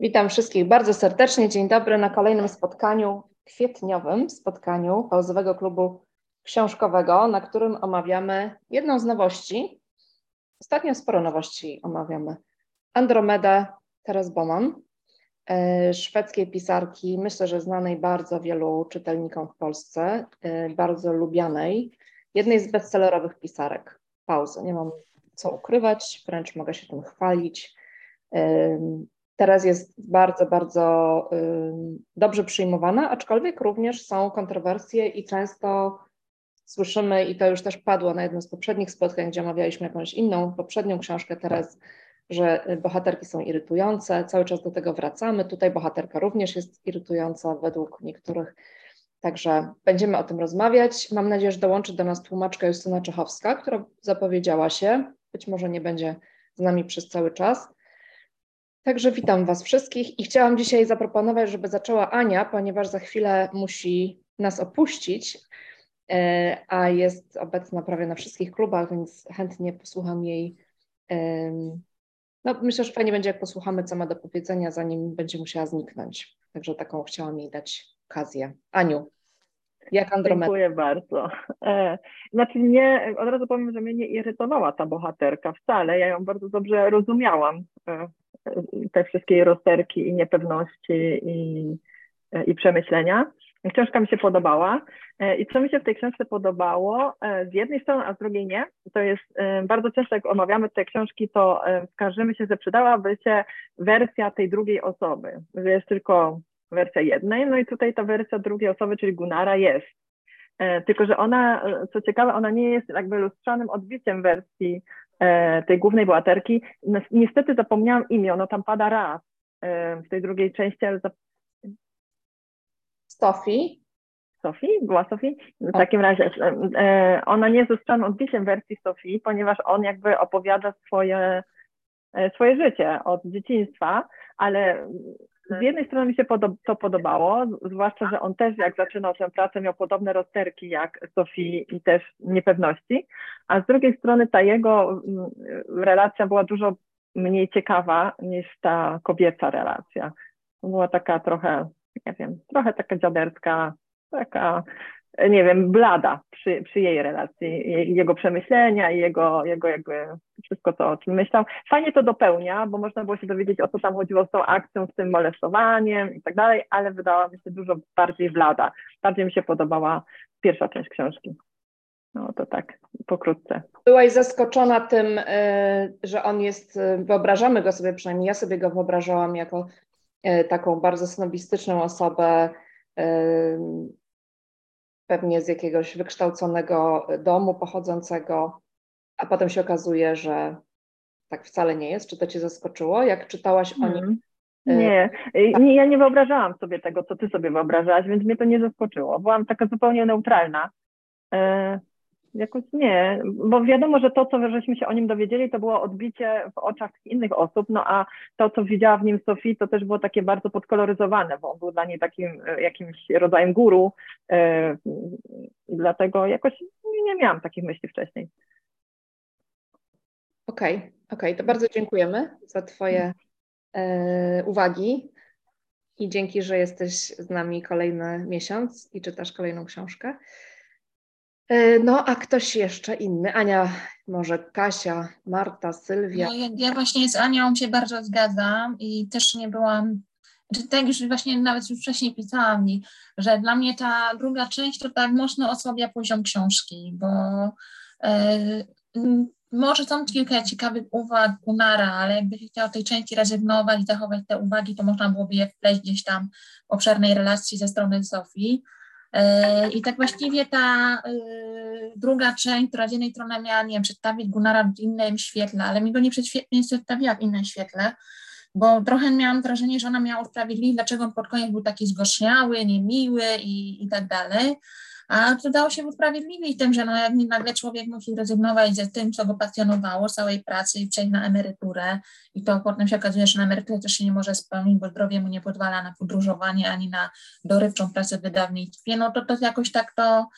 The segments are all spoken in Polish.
Witam wszystkich bardzo serdecznie. Dzień dobry na kolejnym spotkaniu, kwietniowym spotkaniu pauzowego klubu książkowego, na którym omawiamy jedną z nowości. Ostatnio sporo nowości omawiamy. Andromedę Teres Boman, e, szwedzkiej pisarki, myślę, że znanej bardzo wielu czytelnikom w Polsce, e, bardzo lubianej, jednej z bestsellerowych pisarek pauzy. Nie mam co ukrywać, wręcz mogę się tym chwalić. Teraz jest bardzo, bardzo dobrze przyjmowana, aczkolwiek również są kontrowersje i często słyszymy, i to już też padło na jednym z poprzednich spotkań, gdzie omawialiśmy jakąś inną, poprzednią książkę teraz, że bohaterki są irytujące, cały czas do tego wracamy. Tutaj bohaterka również jest irytująca według niektórych, także będziemy o tym rozmawiać. Mam nadzieję, że dołączy do nas tłumaczka Justyna Czechowska, która zapowiedziała się, być może nie będzie z nami przez cały czas. Także witam Was wszystkich i chciałam dzisiaj zaproponować, żeby zaczęła Ania, ponieważ za chwilę musi nas opuścić, e, a jest obecna prawie na wszystkich klubach, więc chętnie posłucham jej. No, myślę, że fajnie będzie, jak posłuchamy, co ma do powiedzenia, zanim będzie musiała zniknąć. Także taką chciałam jej dać okazję. Aniu, jak Andromeda? Dziękuję bardzo. E, znaczy nie, od razu powiem, że mnie nie irytowała ta bohaterka wcale. Ja ją bardzo dobrze rozumiałam. E, te wszystkie rozterki i niepewności i, i przemyślenia. Książka mi się podobała. I co mi się w tej książce podobało, z jednej strony, a z drugiej nie, to jest bardzo często, jak omawiamy te książki, to skarżymy się, że przydałaby się wersja tej drugiej osoby, że jest tylko wersja jednej, no i tutaj ta wersja drugiej osoby, czyli Gunara jest. Tylko, że ona, co ciekawe, ona nie jest jakby lustrzanym odbiciem wersji E, tej głównej bohaterki. Niestety zapomniałam imię, ono tam pada raz e, w tej drugiej części, ale zap... Sofii? Sofii? Była Sofii? W tak. takim razie e, ona nie jest lustrzanym odbiciem wersji Sofii, ponieważ on jakby opowiada swoje, swoje życie od dzieciństwa, ale z jednej strony mi się to podobało, zwłaszcza, że on też jak zaczynał tę pracę miał podobne rozterki jak Sofii i też niepewności, a z drugiej strony ta jego mm, relacja była dużo mniej ciekawa niż ta kobieca relacja. Była taka trochę, nie wiem, trochę taka dziaderska, taka nie wiem, blada przy, przy jej relacji, jego przemyślenia i jego, jego jakby wszystko to, o czym myślał. Fajnie to dopełnia, bo można było się dowiedzieć, o co tam chodziło z tą akcją, z tym molestowaniem i tak dalej, ale wydała mi się dużo bardziej blada. Bardziej mi się podobała pierwsza część książki. No to tak, pokrótce. Byłaś zaskoczona tym, y, że on jest, y, wyobrażamy go sobie, przynajmniej ja sobie go wyobrażałam jako y, taką bardzo snobistyczną osobę, pewnie z jakiegoś wykształconego domu pochodzącego, a potem się okazuje, że tak wcale nie jest. Czy to cię zaskoczyło, jak czytałaś o nim? Hmm. Nie, nie, ja nie wyobrażałam sobie tego, co ty sobie wyobrażałaś, więc mnie to nie zaskoczyło. Byłam taka zupełnie neutralna. Jakoś nie, bo wiadomo, że to, co żeśmy się o nim dowiedzieli, to było odbicie w oczach innych osób, no a to, co widziała w nim Sofii, to też było takie bardzo podkoloryzowane, bo on był dla niej takim e, jakimś rodzajem guru i dlatego jakoś nie miałam takich myśli wcześniej. Okej, okay, okej, okay, to bardzo dziękujemy za Twoje e, uwagi i dzięki, że jesteś z nami kolejny miesiąc i czytasz kolejną książkę. E, no, a ktoś jeszcze inny? Ania, może Kasia, Marta, Sylwia? No, ja, ja, właśnie z Anią się bardzo zgadzam i też nie byłam, znaczy tak już właśnie nawet już wcześniej pisałam że dla mnie ta druga część to tak mocno osłabia poziom książki, bo e, może są kilka ciekawych uwag Gunara, ale jakby się chciał tej części rezygnować i zachować te uwagi, to można byłoby je wpleść gdzieś tam w obszernej relacji ze strony Sofii. E, I tak właściwie ta e, druga część, która z jednej strony miała, nie wiem, przedstawić Gunara w innym świetle, ale mi go nie, nie przedstawiła w innym świetle, bo trochę miałam wrażenie, że ona miała usprawiedliwić, dlaczego on pod koniec był taki zgorzniały, niemiły i, i tak dalej. A to dało się usprawiedliwić tym, że no, jak nagle człowiek musi rezygnować ze tym, co go pasjonowało, całej pracy i przejść na emeryturę. I to potem się okazuje, że na emeryturę też się nie może spełnić, bo zdrowie mu nie pozwala na podróżowanie ani na dorywczą pracę w wydawnictwie, no to to jakoś tak to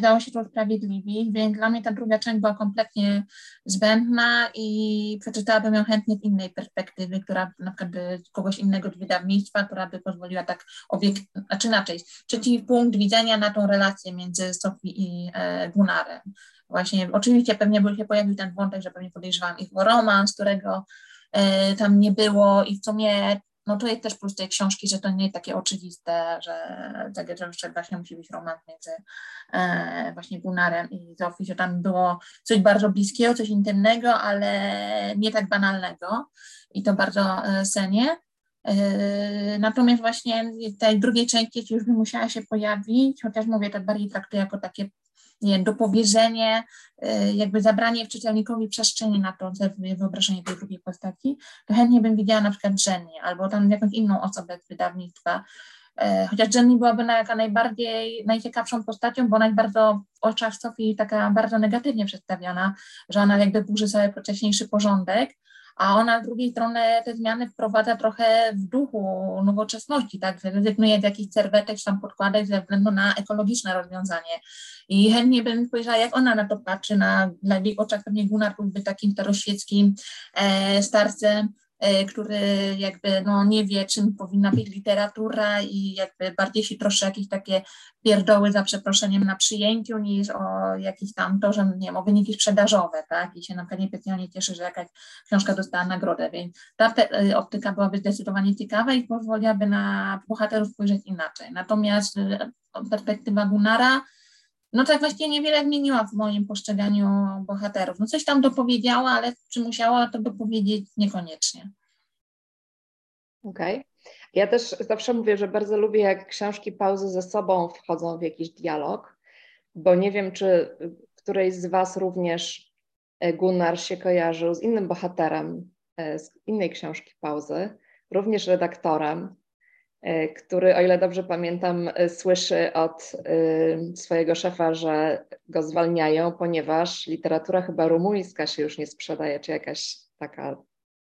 dało się to usprawiedliwić, więc dla mnie ta druga część była kompletnie zbędna i przeczytałabym ją chętnie z innej perspektywy, która na przykład by kogoś innego z wydawnictwa, która by pozwoliła tak obiekt, znaczy inaczej, trzeci punkt widzenia na tą relację między Sofii i e, Gunnarem. Właśnie, oczywiście pewnie by się pojawił ten wątek, że pewnie podejrzewam ich o romans, którego e, tam nie było i w sumie no jest też plus tej książki, że to nie jest takie oczywiste, że tak że właśnie musi być romans między e, właśnie Gunnarem i Zofii, że tam było coś bardzo bliskiego, coś intymnego, ale nie tak banalnego i to bardzo e, cenię. E, natomiast właśnie tej drugiej części już by musiała się pojawić, chociaż mówię, to bardziej traktuję jako takie nie, dopowierzenie, y, jakby zabranie czytelnikowi przestrzeni na to wyobrażenie tej drugiej postaci, to chętnie bym widziała na przykład Jenny albo tam jakąś inną osobę z wydawnictwa. Y, chociaż Jenny byłaby jaka najbardziej, najciekawszą postacią, bo bardzo w oczach Sofii taka bardzo negatywnie przedstawiana, że ona jakby burzy sobie wcześniejszy porządek, a ona z drugiej strony te zmiany wprowadza trochę w duchu nowoczesności, tak, rezygnuje z jakichś serwetek czy tam podkładek ze względu na ekologiczne rozwiązanie. I chętnie bym spojrzała, jak ona na to patrzy, na, na jej oczach pewnie Gunnar byłby takim staroświeckim e, starcem, który jakby no, nie wie, czym powinna być literatura i jakby bardziej się troszczy jakieś takie pierdoły za przeproszeniem na przyjęciu niż o jakieś tam to, że nie wiem, o wyniki sprzedażowe, tak, i się na przykład niespecjalnie cieszy, że jakaś książka dostała nagrodę, więc ta e, optyka byłaby zdecydowanie ciekawa i pozwoliłaby na bohaterów spojrzeć inaczej. Natomiast e, perspektywa Gunara no tak właśnie niewiele zmieniła w moim postrzeganiu bohaterów. No coś tam dopowiedziała, ale czy musiała to dopowiedzieć niekoniecznie. Okej. Okay. Ja też zawsze mówię, że bardzo lubię, jak książki pauzy ze sobą wchodzą w jakiś dialog, bo nie wiem, czy którejś z Was również e, Gunnar się kojarzył z innym bohaterem e, z innej książki pauzy, również redaktorem, który, o ile dobrze pamiętam, e, słyszy od e, swojego szefa, że go zwalniają, ponieważ literatura chyba rumuńska się już nie sprzedaje, czy jakaś taka,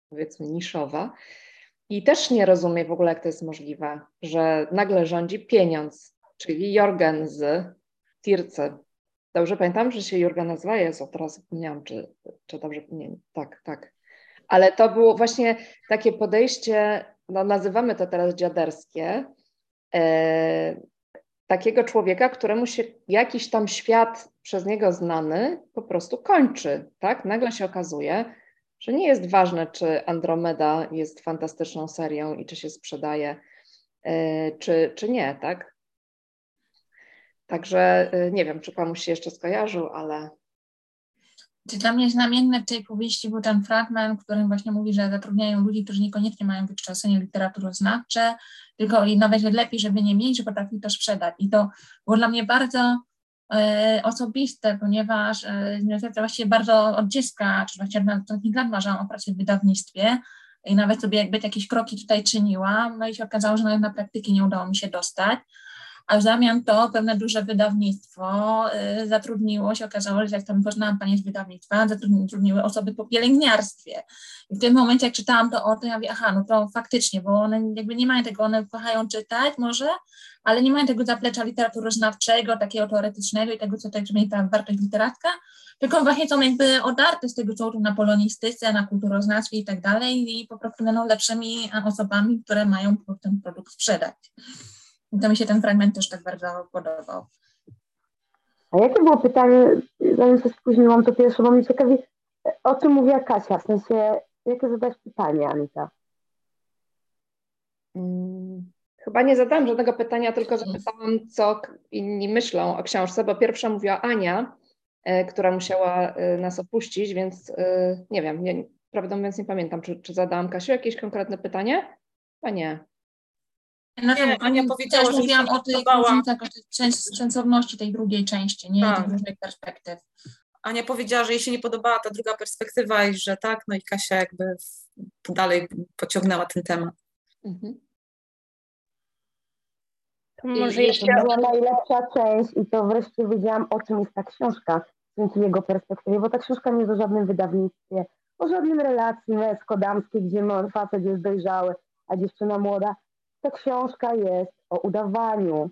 powiedzmy, niszowa. I też nie rozumie w ogóle, jak to jest możliwe, że nagle rządzi pieniądz, czyli Jorgen z Tirce. Dobrze pamiętam, że się Jurga nazywa? Jezu, teraz zapomniałam, czy, czy dobrze, nie, tak, tak. Ale to było właśnie takie podejście no nazywamy to teraz dziaderskie, e, takiego człowieka, któremu się jakiś tam świat przez niego znany po prostu kończy, tak? Nagle się okazuje, że nie jest ważne, czy Andromeda jest fantastyczną serią i czy się sprzedaje, e, czy, czy nie, tak? Także e, nie wiem, czy komuś się jeszcze skojarzył, ale dla mnie znamienne w tej powieści był ten fragment, w którym właśnie mówi, że zatrudniają ludzi, którzy niekoniecznie mają wykształcenie literaturoznawcze, tylko i nawet lepiej, żeby nie mieć, że potrafi to sprzedać. I to było dla mnie bardzo e, osobiste, ponieważ e, właściwie bardzo od dziecka, czy właściwie na ostatnich lat marzyłam o pracy w wydawnictwie i nawet sobie jakby jakieś kroki tutaj czyniłam, no i się okazało, że nawet na praktyki nie udało mi się dostać a w zamian to pewne duże wydawnictwo y, zatrudniło się, okazało, że jak tam poznałam panie z wydawnictwa, zatrudniły osoby po pielęgniarstwie. I w tym momencie, jak czytałam to o tym, ja mówię, aha, no to faktycznie, bo one jakby nie mają tego, one kochają czytać może, ale nie mają tego zaplecza literaturoznawczego, takiego teoretycznego i tego, co tak brzmi ta wartość literacka, tylko właśnie są jakby odarte z tego, co na polonistyce, na kulturoznawstwie i tak dalej i po prostu będą lepszymi osobami, które mają ten produkt sprzedać. I to mi się ten fragment też tak bardzo podobał. A jakie było pytanie, zanim się spóźniłam, to pierwsze, bo mnie ciekawi, o czym mówiła Kasia, w sensie, jakie zadać pytanie, Anita? Hmm, chyba nie zadałam żadnego pytania, tylko zapytałam, co inni myślą o książce, bo pierwsza mówiła Ania, e, która musiała e, nas opuścić, więc e, nie wiem, nie, prawdę mówiąc nie pamiętam, czy, czy zadałam Kasiu jakieś konkretne pytanie? A nie. No nie, Ania powiedziała, też że mówiłam o tej różnicach, o tej sensowności tej drugiej części, nie? Tak. Tych różnych perspektyw. Ania powiedziała, że jej się nie podobała ta druga perspektywa i że tak, no i Kasia jakby dalej pociągnęła ten temat. Mhm. To może jeszcze była najlepsza część i to wreszcie wiedziałam, o czym jest ta książka dzięki jego perspektywie, bo ta książka nie jest o żadnym wydawnictwie, o żadnym relacji męsko-damskiej, gdzie facet jest dojrzały, a dziewczyna młoda ta książka jest o udawaniu,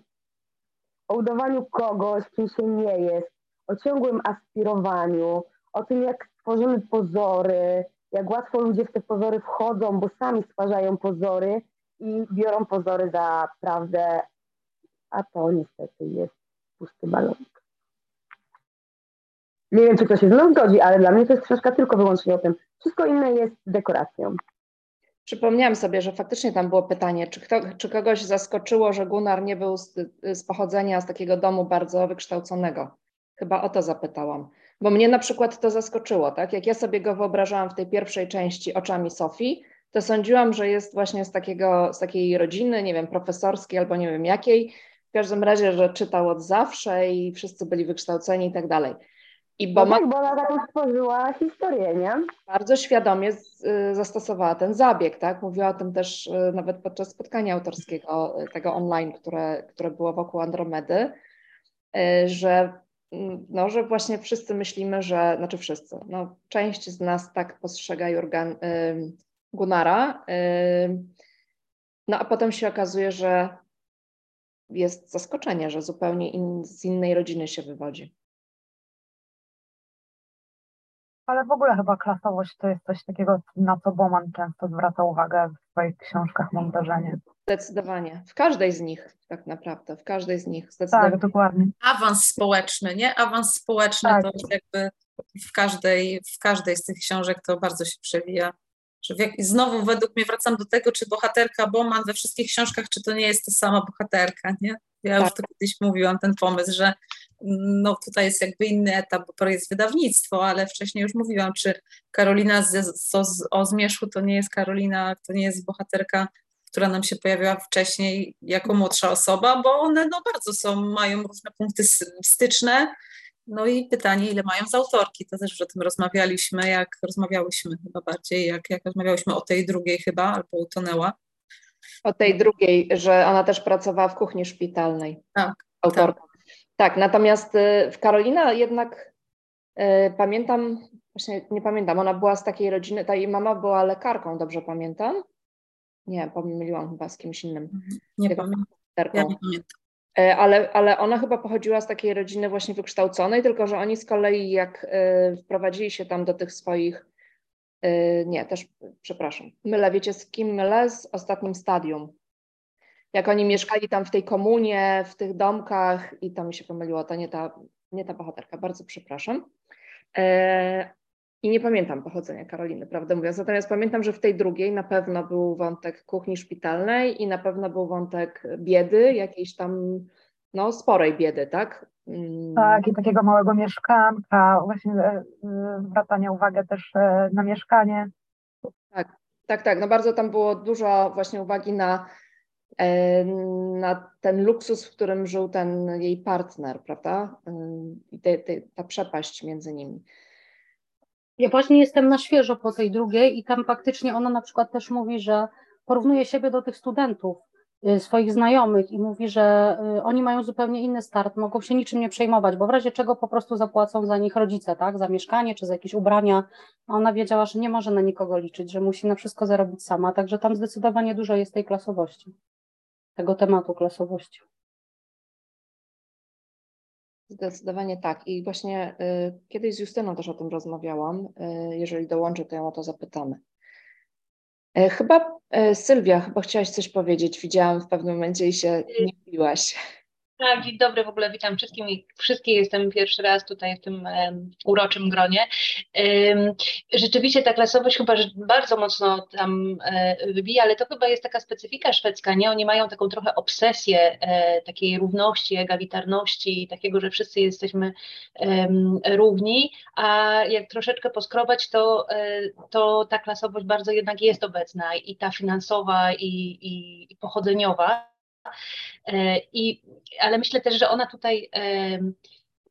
o udawaniu kogoś, kim się nie jest, o ciągłym aspirowaniu, o tym, jak tworzymy pozory, jak łatwo ludzie w te pozory wchodzą, bo sami stwarzają pozory i biorą pozory za prawdę, a to niestety jest pusty balonik. Nie wiem, czy ktoś się z mną zgodzi, ale dla mnie to jest książka tylko wyłącznie o tym. Wszystko inne jest dekoracją. Przypomniałam sobie, że faktycznie tam było pytanie, czy, kto, czy kogoś zaskoczyło, że Gunnar nie był z, z pochodzenia z takiego domu bardzo wykształconego. Chyba o to zapytałam. Bo mnie na przykład to zaskoczyło, tak? Jak ja sobie go wyobrażałam w tej pierwszej części oczami Sofii, to sądziłam, że jest właśnie z, takiego, z takiej rodziny, nie wiem, profesorskiej albo nie wiem jakiej. W każdym razie, że czytał od zawsze i wszyscy byli wykształceni i tak dalej. I bo, no tak, bo ona taką stworzyła historię, nie? Bardzo świadomie z, y, zastosowała ten zabieg, tak? Mówiła o tym też y, nawet podczas spotkania autorskiego, y, tego online, które, które było wokół Andromedy, że, mm, no, że właśnie wszyscy myślimy, że, znaczy wszyscy, no, część z nas tak postrzega Jurgen, Gunara, no a potem się okazuje, że jest zaskoczenie, że zupełnie in, z innej rodziny się wywodzi. Ale w ogóle chyba klasowość to jest coś takiego, na co Bowman często zwraca uwagę w swoich książkach, mam wrażenie. Zdecydowanie. W każdej z nich tak naprawdę, w każdej z nich. Zdecydowanie. Tak, dokładnie. Awans społeczny, nie? Awans społeczny tak. to jakby w każdej, w każdej z tych książek to bardzo się przewija. Że jak, znowu według mnie wracam do tego, czy bohaterka Bowman we wszystkich książkach, czy to nie jest ta sama bohaterka, nie? Ja tak. już to kiedyś mówiłam, ten pomysł, że no tutaj jest jakby inny etap, bo jest wydawnictwo, ale wcześniej już mówiłam, czy Karolina z, z, o Zmierzchu to nie jest Karolina, to nie jest bohaterka, która nam się pojawiła wcześniej jako młodsza osoba, bo one no bardzo są, mają różne punkty styczne, no i pytanie, ile mają z autorki, to też już o tym rozmawialiśmy, jak rozmawiałyśmy chyba bardziej, jak, jak rozmawiałyśmy o tej drugiej chyba, albo utonęła. O tej drugiej, że ona też pracowała w kuchni szpitalnej. Tak. Autorka. Tak. Tak, natomiast y, w Karolina jednak y, pamiętam, właśnie nie pamiętam, ona była z takiej rodziny, ta jej mama była lekarką, dobrze pamiętam? Nie, pomyliłam chyba z kimś innym. Mhm. Nie pamiętam. Ja nie pamiętam. E, ale, ale ona chyba pochodziła z takiej rodziny właśnie wykształconej, tylko że oni z kolei jak y, wprowadzili się tam do tych swoich, nie, też, przepraszam, mylę, wiecie z kim mylę? Z ostatnim stadium jak oni mieszkali tam w tej komunie, w tych domkach i to mi się pomyliło, to nie ta, nie ta bohaterka, bardzo przepraszam. E, I nie pamiętam pochodzenia Karoliny, prawdę mówiąc. Natomiast pamiętam, że w tej drugiej na pewno był wątek kuchni szpitalnej i na pewno był wątek biedy, jakiejś tam no, sporej biedy, tak? Mm. Tak, i takiego małego mieszkanka, właśnie e, e, zwracania uwagi też na mieszkanie. Tak, tak, tak. No bardzo tam było dużo właśnie uwagi na E, na ten luksus, w którym żył ten jej partner, prawda? E, I te, te, ta przepaść między nimi. Ja właśnie jestem na świeżo po tej drugiej i tam faktycznie ona na przykład też mówi, że porównuje siebie do tych studentów, y, swoich znajomych i mówi, że y, oni mają zupełnie inny start, mogą się niczym nie przejmować, bo w razie czego po prostu zapłacą za nich rodzice, tak, za mieszkanie czy za jakieś ubrania, a ona wiedziała, że nie może na nikogo liczyć, że musi na wszystko zarobić sama, także tam zdecydowanie dużo jest tej klasowości tego tematu klasowości. Zdecydowanie tak. I właśnie y, kiedyś z Justyną też o tym rozmawiałam. Y, jeżeli dołączy, to ją o to zapytamy. Y, chyba y, Sylwia, chyba chciałaś coś powiedzieć. Widziałam w pewnym momencie i się nie biłaś. Tak, dzień dobry, w ogóle witam wszystkim i wszystkie jestem pierwszy raz tutaj w tym um, uroczym gronie. Um, rzeczywiście ta klasowość chyba bardzo mocno tam e, wybija, ale to chyba jest taka specyfika szwedzka, nie? Oni mają taką trochę obsesję e, takiej równości, egalitarności, takiego, że wszyscy jesteśmy równi, a jak troszeczkę poskrobać, to, e, to ta klasowość bardzo jednak jest obecna i ta finansowa i, i, i pochodzeniowa. E, I, ale myślę też, że ona tutaj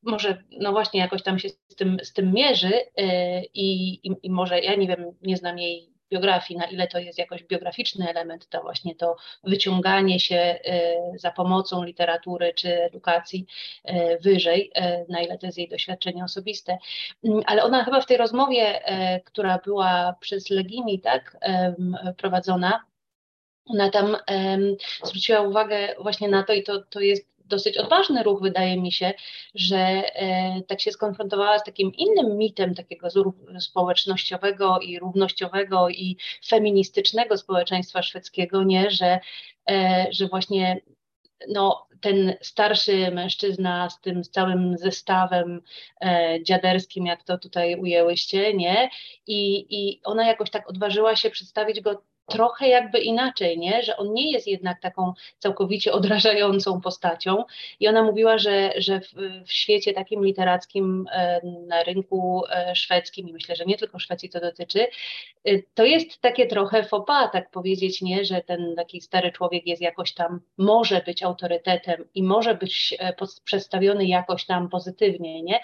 może no właśnie jakoś tam się z tym, z tym mierzy e, i, i, i może ja nie wiem, nie znam jej biografii, na ile to jest jakoś biograficzny element, to właśnie to wyciąganie się e, za pomocą literatury czy edukacji wyżej, na ile to jest jej doświadczenie osobiste. Mm, ale ona chyba w tej rozmowie, która była przez Legimi tak prowadzona, ona tam um, zwróciła uwagę właśnie na to i to, to jest dosyć odważny ruch, wydaje mi się, że e, tak się skonfrontowała z takim innym mitem takiego społecznościowego i równościowego i feministycznego społeczeństwa szwedzkiego, nie, że, e, że właśnie no, ten starszy mężczyzna z tym całym zestawem e, dziaderskim, jak to tutaj ujęłyście, nie? I, I ona jakoś tak odważyła się przedstawić go trochę jakby inaczej, nie? że on nie jest jednak taką całkowicie odrażającą postacią. I ona mówiła, że, że w, w świecie takim literackim, e, na rynku e, szwedzkim, i myślę, że nie tylko Szwecji to dotyczy, e, to jest takie trochę fopa, tak powiedzieć, nie? że ten taki stary człowiek jest jakoś tam, może być autorytetem i może być przedstawiony jakoś tam pozytywnie. Nie?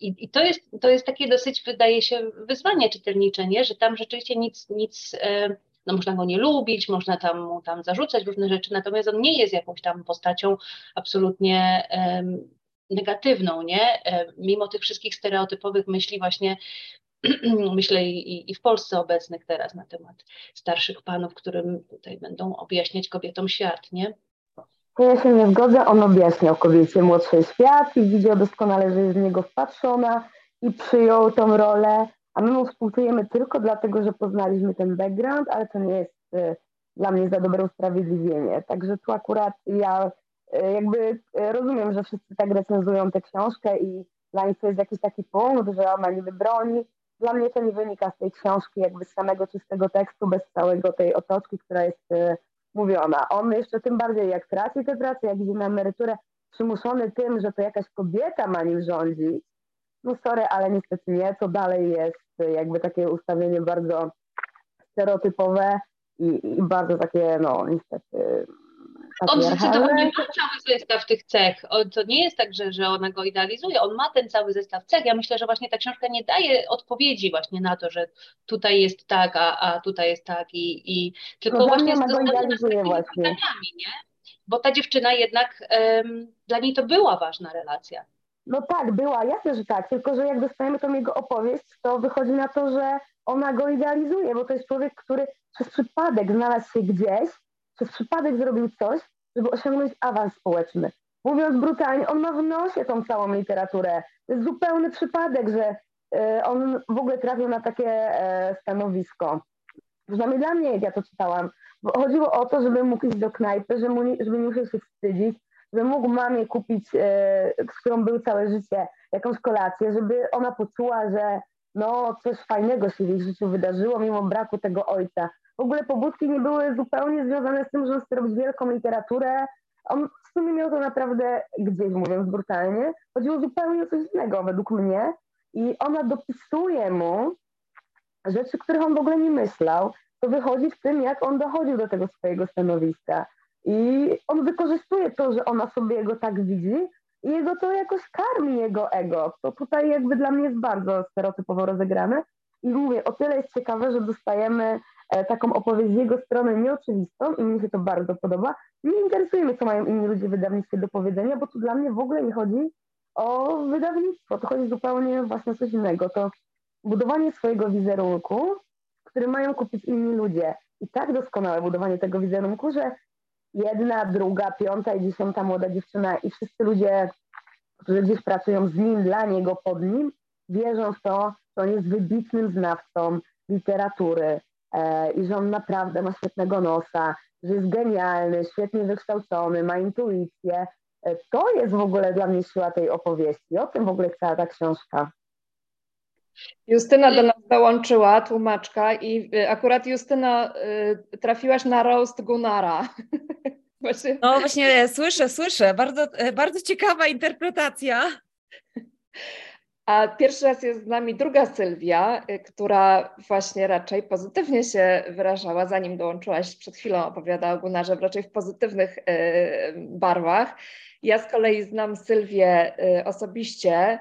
I, i to, jest, to jest takie dosyć, wydaje się, wyzwanie czytelnicze, nie? że tam rzeczywiście nic, nic no można go nie lubić, można tam mu tam zarzucać różne rzeczy, natomiast on nie jest jakąś tam postacią absolutnie um, negatywną, nie? E, mimo tych wszystkich stereotypowych myśli właśnie myślę i, i, w Polsce obecnych teraz na temat starszych panów, którym tutaj będą objaśniać kobietom świat, nie? Ja się nie zgodzę, on objaśniał kobiecie młodszy świat i widział doskonale, że jest w niego wpatrzona i przyjął tą rolę a my mu współczujemy tylko dlatego, że poznaliśmy ten background, ale to nie jest y, dla mnie za dobre usprawiedliwienie. Także tu akurat ja y, jakby y, rozumiem, że wszyscy tak recenzują tę książkę i dla nich to jest jakiś taki punkt, że ona niby broni. Dla mnie to nie wynika z tej książki, jakby z samego czystego tekstu, bez całego tej otoczki, która jest mówiona. On jeszcze tym bardziej jak traci tę pracę, jak idzie na emeryturę, przymuszony tym, że to jakaś kobieta ma nim rządzić, no sorry, ale niestety nie, to dalej jest jakby takie ustawienie bardzo stereotypowe i, i bardzo takie, no niestety on zdecydowanie ma cały zestaw tych cech. To nie jest tak, że, że ona go idealizuje, on ma ten cały zestaw cech. Ja myślę, że właśnie ta książka nie daje odpowiedzi właśnie na to, że tutaj jest tak, a, a tutaj jest tak i, i tylko no właśnie z idealizuje właśnie. nie? Bo ta dziewczyna jednak, um, dla niej to była ważna relacja. No tak, była, jasne, że tak, tylko że jak dostajemy tą jego opowieść, to wychodzi na to, że ona go idealizuje, bo to jest człowiek, który przez przypadek znalazł się gdzieś, przez przypadek zrobił coś, żeby osiągnąć awans społeczny. Mówiąc brutalnie, on ma w nosie tą całą literaturę. To jest zupełny przypadek, że y, on w ogóle trafił na takie e, stanowisko. Przynajmniej dla mnie, jak ja to czytałam, bo chodziło o to, żeby mógł iść do knajpy, żeby, żeby nie musiał się wstydzić, że mógł mamie kupić, e, z którą był całe życie, jakąś kolację, żeby ona poczuła, że no coś fajnego się w jej życiu wydarzyło, mimo braku tego ojca. W ogóle pobudki nie były zupełnie związane z tym, że on chce robić wielką literaturę. On w sumie miał to naprawdę gdzieś, mówiąc brutalnie. Chodziło zupełnie o coś innego według mnie. I ona dopisuje mu rzeczy, których on w ogóle nie myślał. To wychodzi w tym, jak on dochodził do tego swojego stanowiska. I on wykorzystuje to, że ona sobie go tak widzi i jego to jakoś karmi jego ego. To tutaj jakby dla mnie jest bardzo stereotypowo rozegrane. I mówię, o tyle jest ciekawe, że dostajemy e, taką opowieść z jego strony nieoczywistą i mi się to bardzo podoba. Nie interesuje mnie, co mają inni ludzie w wydawnictwie do powiedzenia, bo tu dla mnie w ogóle nie chodzi o wydawnictwo, to chodzi zupełnie właśnie o coś innego. To budowanie swojego wizerunku, który mają kupić inni ludzie. I tak doskonałe budowanie tego wizerunku, że jedna, druga, piąta i dziesiąta młoda dziewczyna i wszyscy ludzie, którzy gdzieś pracują z nim, dla niego, pod nim, wierzą w to, że on jest wybitnym znawcą literatury e, i że on naprawdę ma świetnego nosa, że jest genialny, świetnie wykształcony, ma intuicję. E, to jest w ogóle dla mnie siła tej opowieści. O tym w ogóle cała ta książka. Justyna do nas dołączyła, tłumaczka, i y, akurat Justyna y, trafiłaś na roast Gunara. Właśnie. No właśnie, słyszę, słyszę. Bardzo, e, bardzo ciekawa interpretacja. A pierwszy raz jest z nami druga Sylwia, y, która właśnie raczej pozytywnie się wyrażała, zanim dołączyłaś, przed chwilą opowiadała o Gunarze, raczej w pozytywnych barwach. Ja z kolei znam Sylwię osobiście,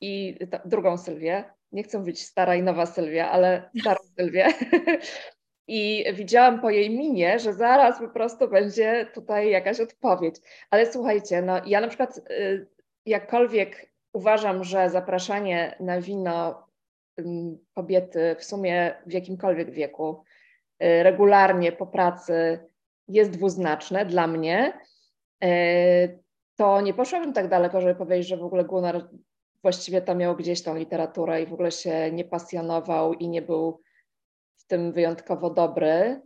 i drugą Sylwię. Nie chcę mówić stara i nowa Sylwia, ale starą Sylwię. I widziałam po jej minie, że zaraz po prostu będzie tutaj jakaś odpowiedź. Ale słuchajcie, no ja na przykład y, jakkolwiek uważam, że zapraszanie na wino kobiety w sumie w jakimkolwiek wieku, y, regularnie po pracy jest dwuznaczne dla mnie, to nie poszłabym tak daleko, żeby powiedzieć, że w ogóle Gunnar właściwie tam miał gdzieś tą literaturę i w ogóle się nie pasjonował i nie był w tym wyjątkowo dobry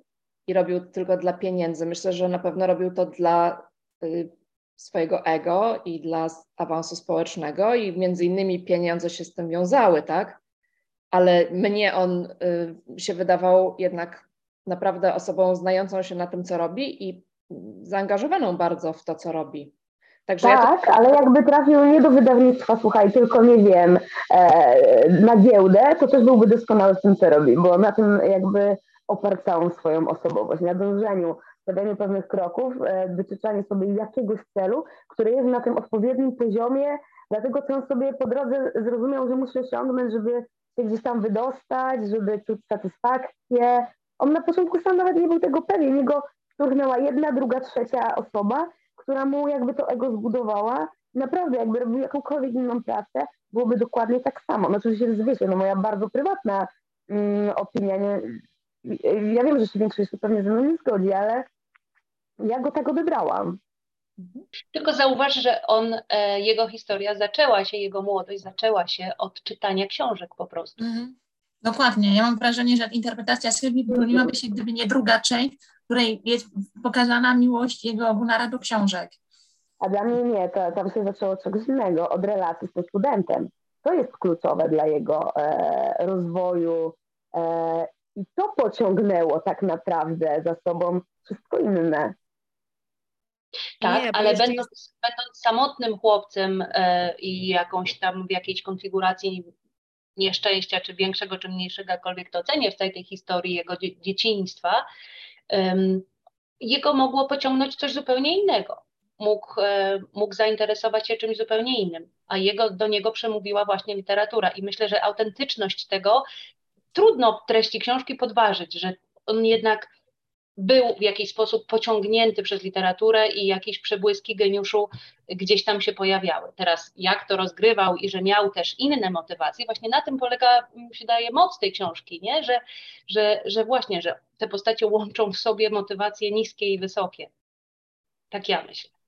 i robił tylko dla pieniędzy. Myślę, że na pewno robił to dla y, swojego ego i dla awansu społecznego i między innymi pieniądze się z tym wiązały, tak? Ale mnie on y, się wydawał jednak naprawdę osobą znającą się na tym, co robi i zaangażowaną bardzo w to, co robi. Także tak, ja to... ale jakby trafił nie do wydawnictwa, słuchaj, tylko nie wiem, e, na giełdę, to też byłby doskonały w tym, co robi, bo na tym jakby oparł całą swoją osobowość, na dążeniu, stawianiu pewnych kroków, e, sobie jakiegoś celu, który jest na tym odpowiednim poziomie, dlatego co on sobie po drodze zrozumiał, że musi osiągnąć, żeby się gdzieś tam wydostać, żeby czuć satysfakcję. On na początku sam nawet nie był tego pewien, jego szturchnęła jedna, druga, trzecia osoba, która mu jakby to ego zbudowała. Naprawdę, jakby robił jakąkolwiek inną pracę, byłoby dokładnie tak samo. No oczywiście, wiecie, no moja bardzo prywatna mm, opinia, nie, ja wiem, że się większość pewnie ze mną nie zgodzi, ale ja go tak odebrałam. Tylko zauważ, że on, e, jego historia zaczęła się, jego młodość zaczęła się od czytania książek po prostu. Mhm. Dokładnie. Ja mam wrażenie, że interpretacja Sylwii broniłaby się, gdyby nie druga część, której jest pokazana miłość jego Gunara do książek. A dla mnie nie, to tam się zaczęło od czegoś innego, od relacji z tym studentem. To jest kluczowe dla jego e, rozwoju e, i to pociągnęło tak naprawdę za sobą wszystko inne. Tak, nie, ale będąc, jest... będąc, samotnym chłopcem e, i jakąś tam w jakiejś konfiguracji nieszczęścia, czy większego, czy mniejszego, jakkolwiek to cenię w tej, tej historii jego dzie dzieciństwa, jego mogło pociągnąć coś zupełnie innego. Mógł, e, mógł zainteresować się czymś zupełnie innym, a jego, do niego przemówiła właśnie literatura. I myślę, że autentyczność tego trudno treści książki podważyć, że on jednak był w jakiś sposób pociągnięty przez literaturę i jakieś przebłyski geniuszu gdzieś tam się pojawiały. Teraz jak to rozgrywał i że miał też inne motywacje, właśnie na tym polega, mi się daje, moc tej książki, nie? Że, że, że właśnie, że te postacie łączą w sobie motywacje niskie i wysokie. Tak ja myślę.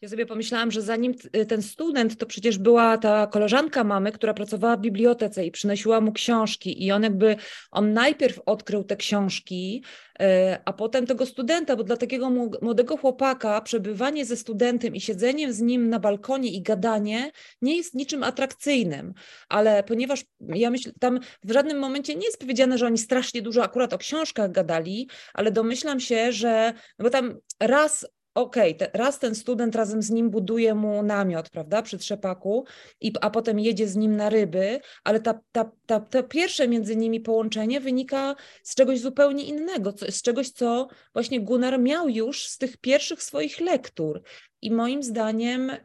Ja sobie pomyślałam, że zanim y, ten student, to przecież była ta koleżanka mamy, która pracowała w bibliotece i przynosiła mu książki. I on jakby, on najpierw odkrył te książki, y, a potem tego studenta, bo dla takiego młodego chłopaka przebywanie ze studentem i siedzenie z nim na balkonie i gadanie nie jest niczym atrakcyjnym, ale ponieważ ja myślę, tam w żadnym momencie nie jest powiedziane, że oni strasznie dużo akurat o książkach gadali, ale domyślam się, że, no bo tam raz okej, okay, raz ten student razem z nim buduje mu namiot, prawda, przy trzepaku, i, a potem jedzie z nim na ryby, ale ta, ta, ta, to pierwsze między nimi połączenie wynika z czegoś zupełnie innego, z czegoś, co właśnie Gunnar miał już z tych pierwszych swoich lektur. I moim zdaniem y,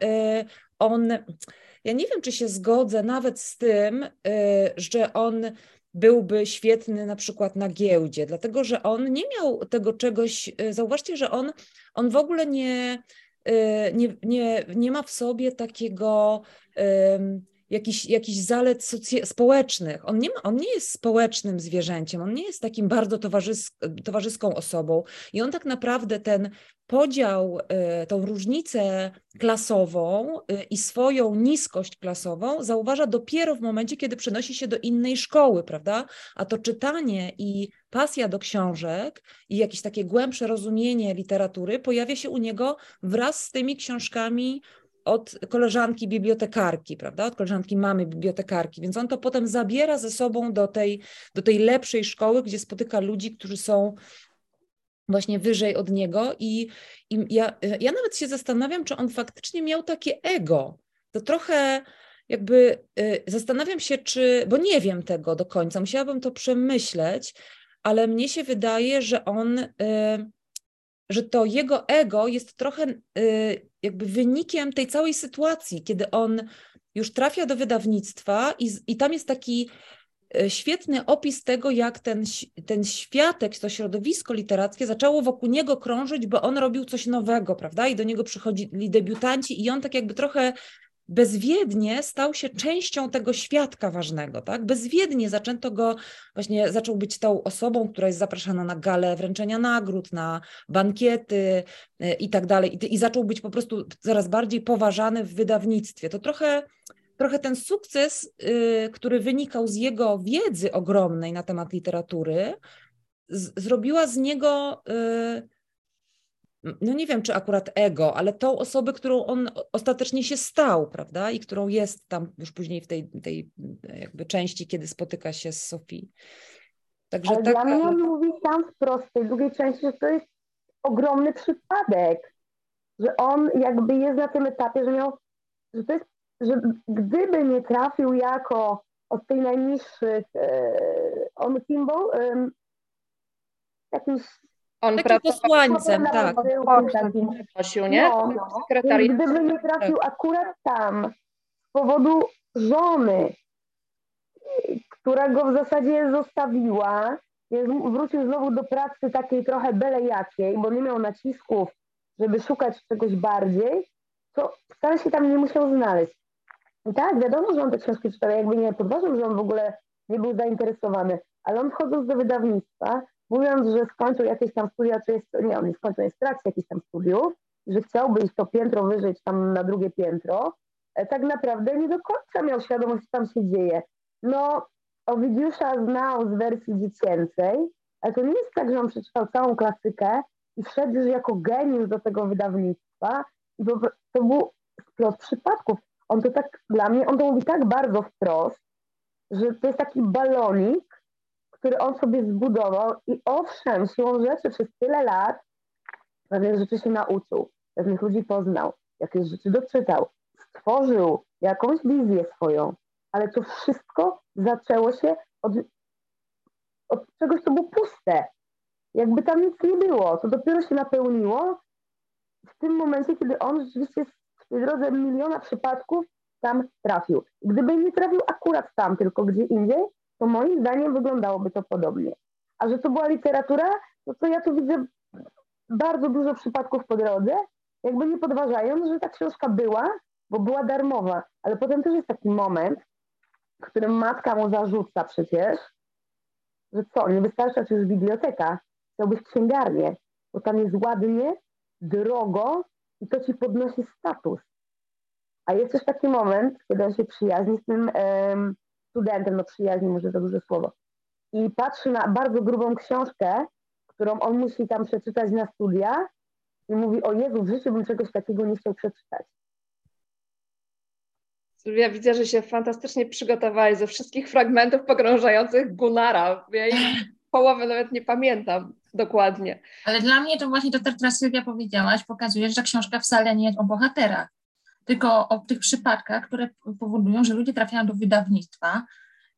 on, ja nie wiem, czy się zgodzę nawet z tym, y, że on byłby świetny na przykład na giełdzie, dlatego że on nie miał tego czegoś, y, zauważcie, że on, on w ogóle nie, y, nie, nie, nie ma w sobie takiego jakichś, jakichś zalet społecznych. On nie, ma, on nie jest społecznym zwierzęciem, on nie jest takim bardzo towarzys towarzyską osobą i on tak naprawdę ten podział, y, tą różnicę klasową y, i swoją niskość klasową zauważa dopiero w momencie, kiedy przenosi się do innej szkoły, prawda? A to czytanie i pasja do książek i jakieś takie głębsze rozumienie literatury pojawia się u niego wraz z tymi książkami od koleżanki bibliotekarki, prawda? Od koleżanki mamy bibliotekarki, więc on to potem zabiera ze sobą do tej, do tej lepszej szkoły, gdzie spotyka ludzi, którzy są właśnie wyżej od niego i, i ja, ja nawet się zastanawiam, czy on faktycznie miał takie ego. To trochę jakby y, zastanawiam się, czy, bo nie wiem tego do końca, musiałabym to przemyśleć, ale mnie się wydaje, że on, y, że to jego ego jest trochę y, jakby wynikiem tej całej sytuacji, kiedy on już trafia do wydawnictwa i, i tam jest taki E, świetny opis tego, jak ten, ten światek, to środowisko literackie zaczęło wokół niego krążyć, bo on robił coś nowego, prawda? I do niego przychodzili debiutanci i on tak jakby trochę bezwiednie stał się częścią tego świadka ważnego, tak? Bezwiednie zaczęto go, właśnie zaczął być tą osobą, która jest zapraszana na galę wręczenia nagród, na bankiety e, i tak dalej. I, zaczął być po prostu coraz bardziej poważany w wydawnictwie. To trochę trochę ten sukces, y, który wynikał z jego wiedzy ogromnej na temat literatury, z, zrobiła z niego y, no nie wiem, czy akurat ego, ale tą osobę, którą on ostatecznie się stał, prawda? I którą jest tam już później w tej, tej jakby części, kiedy spotyka się z Sofii. Także ale taka... dla mnie on mówi tam wprost w tej drugiej części, że to jest ogromny przypadek, że on jakby jest na tym etapie, że miał, że to jest, że gdyby nie trafił jako od tej najniższych, e, on? E, jakimś on Takim posłańcem, tak. Prosił, nie? No, Gdyby nie trafił tak. akurat tam z powodu żony, która go w zasadzie zostawiła, wrócił znowu do pracy takiej trochę byle jakiej, bo nie miał nacisków, żeby szukać czegoś bardziej, to wcale się tam nie musiał znaleźć. I tak, wiadomo, że on te książki czytał, jakby nie podważył, że on w ogóle nie był zainteresowany, ale on wchodząc do wydawnictwa, mówiąc, że skończył jakieś tam studia, czy jest, nie, on skończył, jest w trakcie jakichś tam studiów, że chciałby iść to piętro wyżej, tam na drugie piętro, e, tak naprawdę nie do końca miał świadomość, co tam się dzieje. No, Owidiusza znał z wersji dziecięcej, ale to nie jest tak, że on przeczytał całą klasykę i wszedł już jako geniusz do tego wydawnictwa i to był splot przypadków. On to tak, dla mnie, on to mówi tak bardzo wprost, że to jest taki balonik, który on sobie zbudował i owszem, siłą rzeczy przez tyle lat pewnych rzeczy się nauczył, pewnych ludzi poznał, jakieś rzeczy doczytał, stworzył jakąś wizję swoją, ale to wszystko zaczęło się od, od czegoś, co było puste. Jakby tam nic nie było, to dopiero się napełniło w tym momencie, kiedy on rzeczywiście w tej drodze miliona przypadków tam trafił. Gdyby nie trafił akurat tam, tylko gdzie indziej, to moim zdaniem wyglądałoby to podobnie. A że to była literatura, no to ja tu widzę bardzo dużo przypadków po drodze, jakby nie podważając, że ta książka była, bo była darmowa, ale potem też jest taki moment, w którym matka mu zarzuca przecież, że co, nie wystarcza ci już biblioteka, chciałbyś księgarnię, bo tam jest ładnie, drogo i to ci podnosi status. A jest też taki moment, kiedy on się przyjaźni z tym studentem, no przyjaźni może za duże słowo, i patrzy na bardzo grubą książkę, którą on musi tam przeczytać na studia i mówi, o Jezu, w życiu bym czegoś takiego nie chciał przeczytać. Ja widzę, że się fantastycznie przygotowali ze wszystkich fragmentów pogrążających Gunara. Ja połowy nawet nie pamiętam dokładnie. Ale dla mnie to właśnie to, co teraz Sylwia powiedziałaś, pokazuje, że książka wcale nie jest o bohaterach tylko o tych przypadkach, które powodują, że ludzie trafiają do wydawnictwa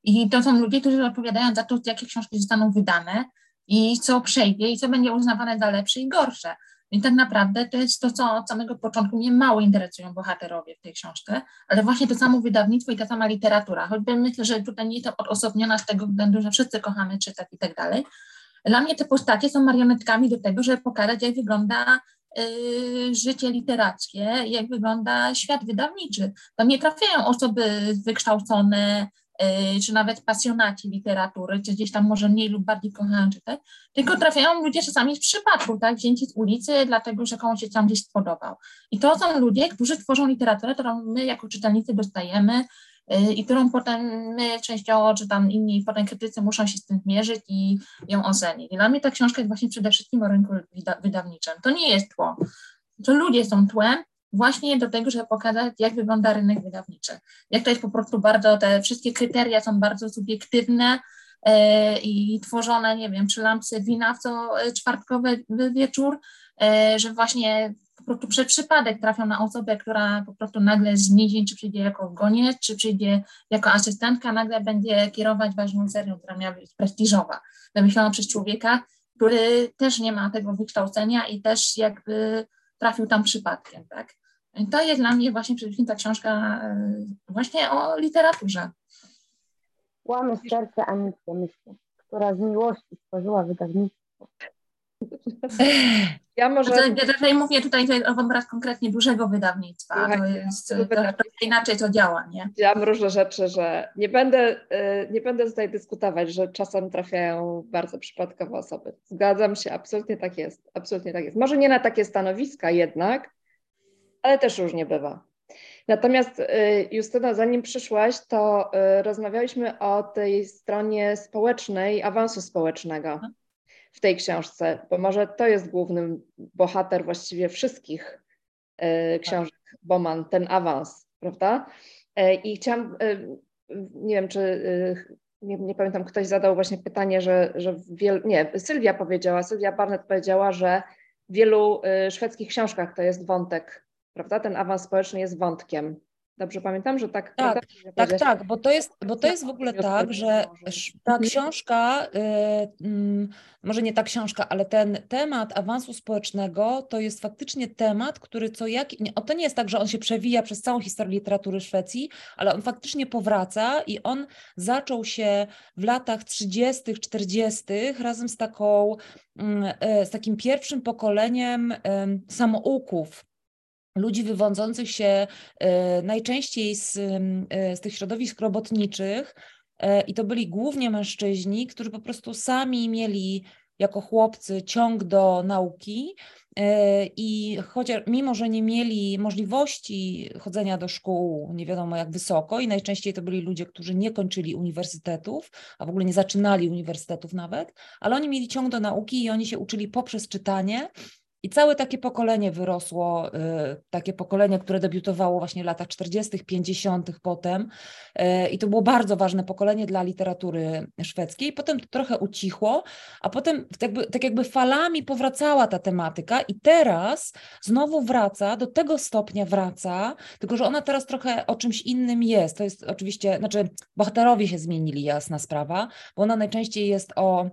i to są ludzie, którzy odpowiadają za to, jakie książki zostaną wydane i co przejdzie i co będzie uznawane za lepsze i gorsze. Więc tak naprawdę to jest to, co od samego początku mnie mało interesują bohaterowie w tej książce, ale właśnie to samo wydawnictwo i ta sama literatura. Choćby myślę, że tutaj nie jestem odosobniona z tego względu, że wszyscy kochamy czytać i tak dalej. Dla mnie te postacie są marionetkami do tego, żeby pokazać, jak wygląda życie literackie, jak wygląda świat wydawniczy. Tam nie trafiają osoby wykształcone, y, czy nawet pasjonaci literatury, czy gdzieś tam może mniej lub bardziej kochają czytać, tylko trafiają ludzie czasami z przypadku, tak, wzięci z ulicy, dlatego że komuś się tam gdzieś spodobał. I to są ludzie, którzy tworzą literaturę, którą my jako czytelnicy dostajemy, Y, i którą potem my częściowo, czy tam inni potem krytycy muszą się z tym mierzyć i ją ocenić. I dla mnie ta książka jest właśnie przede wszystkim o rynku wydawniczym. To nie jest tło. To ludzie są tłem właśnie do tego, żeby pokazać, jak wygląda rynek wydawniczy. Jak to jest po prostu bardzo, te wszystkie kryteria są bardzo subiektywne, y, i tworzone, nie wiem, przy lampce wina w co y, czwartkowy wieczór, że właśnie po prostu przez przypadek trafią na osobę, która po prostu nagle z czy przyjdzie jako goniec, czy przyjdzie jako asystentka, nagle będzie kierować ważną serią, która miała być prestiżowa, wymyślona przez człowieka, który też nie ma tego wykształcenia i też jakby trafił tam przypadkiem, tak? I to jest dla mnie właśnie przede wszystkim ta książka e, właśnie o literaturze. Łamy serce Anitkę, myślę, która z miłości stworzyła wydawnictwo. Ja może... Ja tutaj mówię tutaj o obraz konkretnie dużego wydawnictwa, Słuchaj, to jest, to, to inaczej to działa, nie? Widziałam różne rzeczy, że nie będę, y, nie będę tutaj dyskutować, że czasem trafiają bardzo przypadkowe osoby. Zgadzam się, absolutnie tak jest, absolutnie tak jest. Może nie na takie stanowiska jednak, ale też różnie bywa. Natomiast y, Justyna, zanim przyszłaś, to y, rozmawialiśmy o tej stronie społecznej, awansu społecznego w tej książce, bo może to jest głównym bohater właściwie wszystkich y, książek Boman, ten awans, prawda? I chciałam, nie wiem, czy nie, nie, pamiętam, ktoś zadał właśnie pytanie, że, że wielu, nie, Sylwia powiedziała, Sylwia Barnett powiedziała, że w wielu szwedzkich książkach to jest wątek prawda? Ten awans społeczny jest wątkiem. Dobrze pamiętam, że tak. Tak, tak, tak, bo to jest, bo to jest w ogóle tak, że ta książka, y, mm, może nie ta książka, ale ten temat awansu społecznego to jest faktycznie temat, który co jak, o to nie jest tak, że on się przewija przez całą historię literatury Szwecji, ale on faktycznie powraca i on zaczął się w latach 30., 40. razem z taką, mm, e, z takim pierwszym pokoleniem samouków ludzi wywodzących się e, najczęściej z, e, z tych środowisk robotniczych, e, i to byli głównie mężczyźni, którzy po prostu sami mieli jako chłopcy ciąg do nauki i chociaż mimo, że nie mieli możliwości chodzenia do szkół nie wiadomo jak wysoko i najczęściej to byli ludzie, którzy nie kończyli uniwersytetów, a w ogóle nie zaczynali uniwersytetów nawet, ale oni mieli ciąg do nauki i oni się uczyli poprzez czytanie i całe takie pokolenie wyrosło, y, takie pokolenie, które debiutowało właśnie w latach 40., 50. potem. Y, I to było bardzo ważne pokolenie dla literatury szwedzkiej. Potem to trochę ucichło, a potem tak jakby, tak jakby falami powracała ta tematyka, i teraz znowu wraca, do tego stopnia wraca, tylko że ona teraz trochę o czymś innym jest. To jest oczywiście, znaczy, bohaterowie się zmienili, jasna sprawa, bo ona najczęściej jest o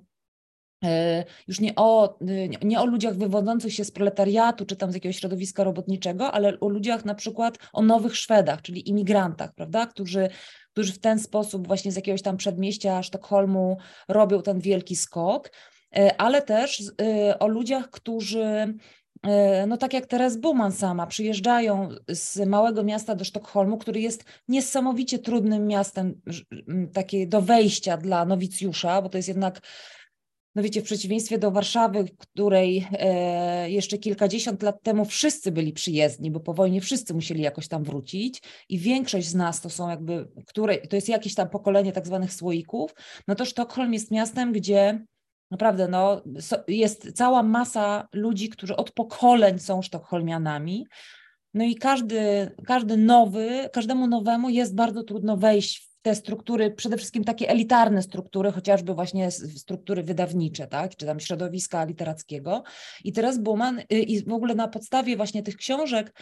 już nie o, e, nie o ludziach wywodzących się z proletariatu czy tam z jakiegoś środowiska robotniczego, ale o ludziach na przykład o nowych Szwedach, czyli imigrantach, prawda, którzy, którzy w ten sposób właśnie z jakiegoś tam przedmieścia Sztokholmu robią ten wielki skok, e, ale też o ludziach, którzy no tak jak teraz Buman sama, przyjeżdżają z małego miasta do Sztokholmu, który jest niesamowicie trudnym miastem takie do wejścia dla nowicjusza, bo to jest jednak no wiecie, w przeciwieństwie do Warszawy, której e, jeszcze kilkadziesiąt lat temu wszyscy byli przyjezdni, bo po wojnie wszyscy musieli jakoś tam wrócić i większość z nas to są jakby, które, to jest jakieś tam pokolenie tak zwanych słoików, no to Sztokholm jest miastem, gdzie naprawdę no, jest cała masa ludzi, którzy od pokoleń są sztokholmianami, no i każdy, każdy nowy, każdemu nowemu jest bardzo trudno wejść te struktury, przede wszystkim takie elitarne struktury, chociażby właśnie struktury wydawnicze, tak, czy tam środowiska literackiego. I teraz Buman, y, i w ogóle na podstawie właśnie tych książek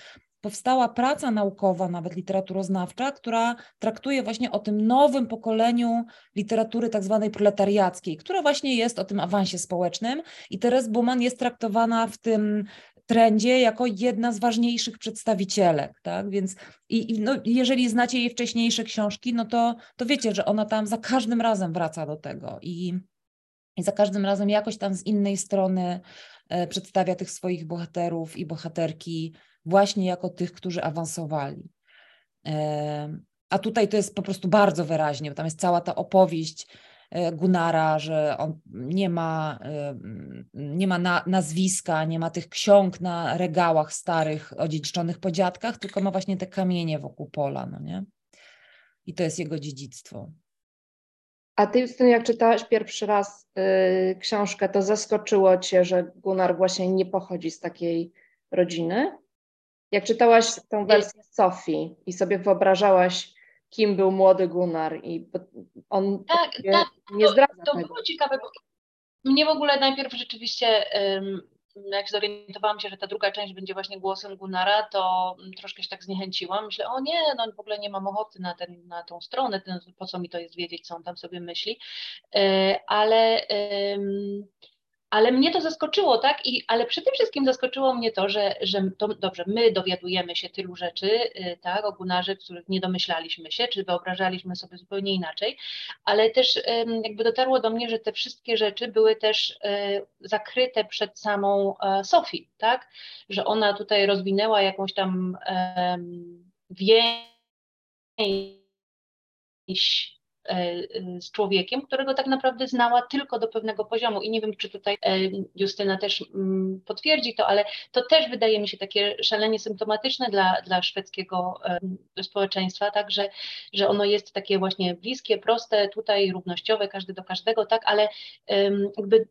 powstała praca naukowa, nawet literaturoznawcza, która traktuje właśnie o tym nowym pokoleniu literatury tak zwanej proletariackiej, która właśnie jest o tym awansie społecznym i teraz Buman jest traktowana w tym trendzie jako jedna z ważniejszych przedstawicielek, tak? Więc i, i no, jeżeli znacie jej wcześniejsze książki, no to, to wiecie, że ona tam za każdym razem wraca do tego i, i za każdym razem jakoś tam z innej strony e, przedstawia tych swoich bohaterów i bohaterki właśnie jako tych, którzy awansowali. E, a tutaj to jest po prostu bardzo wyraźnie, bo tam jest cała ta opowieść Gunara, że on nie ma, e, nie ma na, nazwiska, nie ma tych ksiąg na regałach starych, odziedziczonych po dziadkach, tylko ma właśnie te kamienie wokół pola, no nie? I to jest jego dziedzictwo. A ty, Justyny, jak czytałaś pierwszy raz y, książkę, to zaskoczyło cię, że Gunnar właśnie nie pochodzi z takiej rodziny? Jak czytałaś tę wersję Sofii i sobie wyobrażałaś, kim był młody Gunnar i on tak, tak, nie zdradza to, to tego. było ciekawe, bo mnie w ogóle najpierw rzeczywiście jak zorientowałam się, że ta druga część będzie właśnie głosem Gunnara, to troszkę się tak zniechęciłam. Myślę, o nie, no w ogóle nie mam ochoty na, ten, na tą stronę, ten, po co mi to jest wiedzieć, co on tam sobie myśli. E, ale ale mnie to zaskoczyło, tak? I, ale tym wszystkim zaskoczyło mnie to, że, że to, dobrze, my dowiadujemy się tylu rzeczy, y, tak, o których nie domyślaliśmy się, czy wyobrażaliśmy sobie zupełnie inaczej, ale też jakby dotarło do mnie, że te wszystkie rzeczy były też y, zakryte przed samą e, Sofii, tak? Że ona tutaj rozwinęła jakąś tam więź E, z człowiekiem, którego tak naprawdę znała tylko do pewnego poziomu. I nie wiem, czy tutaj e, Justyna też mm, potwierdzi to, ale to też wydaje mi się takie szalenie symptomatyczne dla, dla szwedzkiego e, społeczeństwa, tak, że, że ono jest takie właśnie bliskie, proste, tutaj równościowe, każdy do każdego, tak, ale jakby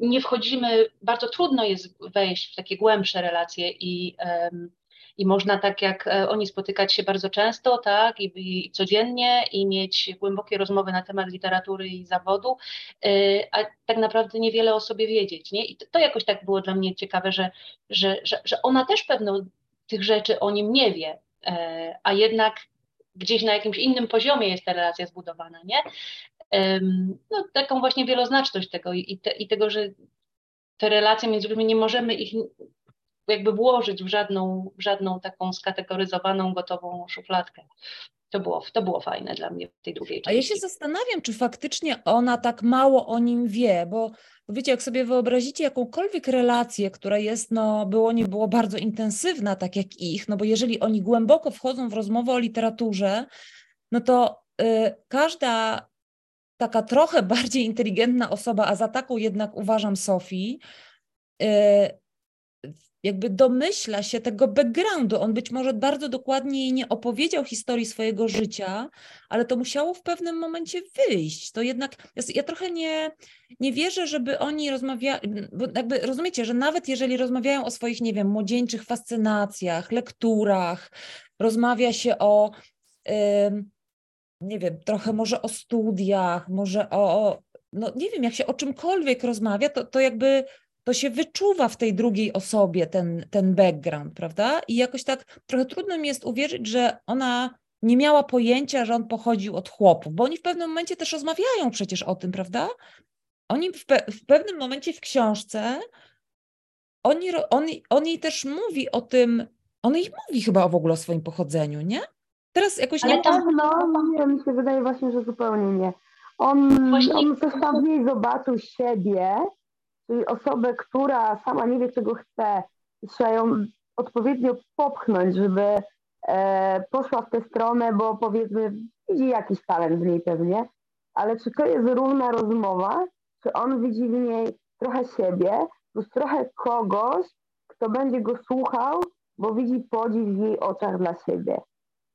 nie wchodzimy, bardzo trudno jest wejść w takie głębsze relacje i um, i można tak jak e, oni spotykać się bardzo często, tak, i, i codziennie i mieć głębokie rozmowy na temat literatury i zawodu, e, a tak naprawdę niewiele o sobie wiedzieć, nie? I to, to jakoś tak było dla mnie ciekawe, że, że, że, że ona też pewno tych rzeczy o nim nie wie, e, a jednak gdzieś na jakimś innym poziomie jest ta relacja zbudowana, nie? No, taką właśnie wieloznaczność tego i, te, i tego, że te relacje między ludźmi nie możemy ich jakby włożyć w żadną, w żadną taką skategoryzowaną, gotową szufladkę. To było, to było fajne dla mnie w tej drugiej części. A ja się zastanawiam, czy faktycznie ona tak mało o nim wie, bo wiecie, jak sobie wyobrazicie jakąkolwiek relację, która jest, no było nie było bardzo intensywna, tak jak ich, no bo jeżeli oni głęboko wchodzą w rozmowę o literaturze, no to y, każda taka trochę bardziej inteligentna osoba, a za taką jednak uważam Sofii, y, jakby domyśla się tego backgroundu. On być może bardzo dokładnie jej nie opowiedział historii swojego życia, ale to musiało w pewnym momencie wyjść. To jednak, ja trochę nie, nie wierzę, żeby oni rozmawiali, jakby rozumiecie, że nawet jeżeli rozmawiają o swoich, nie wiem, młodzieńczych fascynacjach, lekturach, rozmawia się o, yy, nie wiem, trochę może o studiach, może o, no nie wiem, jak się o czymkolwiek rozmawia, to, to jakby to się wyczuwa w tej drugiej osobie ten, ten background, prawda? I jakoś tak trochę trudno mi jest uwierzyć, że ona nie miała pojęcia, że on pochodził od chłopów, bo oni w pewnym momencie też rozmawiają przecież o tym, prawda? Oni w, pe w pewnym momencie w książce, oni, on, on jej też mówi o tym, on jej mówi chyba w ogóle o swoim pochodzeniu, nie? Teraz jakoś Ale nie... Tak, no, nie, mi się wydaje właśnie, że zupełnie nie. On, właśnie... on coś tam w niej zobaczył siebie, czyli osobę, która sama nie wie, czego chce trzeba ją odpowiednio popchnąć, żeby e, poszła w tę stronę, bo powiedzmy widzi jakiś talent w niej pewnie, ale czy to jest równa rozmowa, czy on widzi w niej trochę siebie, plus trochę kogoś, kto będzie go słuchał, bo widzi podziw w jej oczach dla siebie.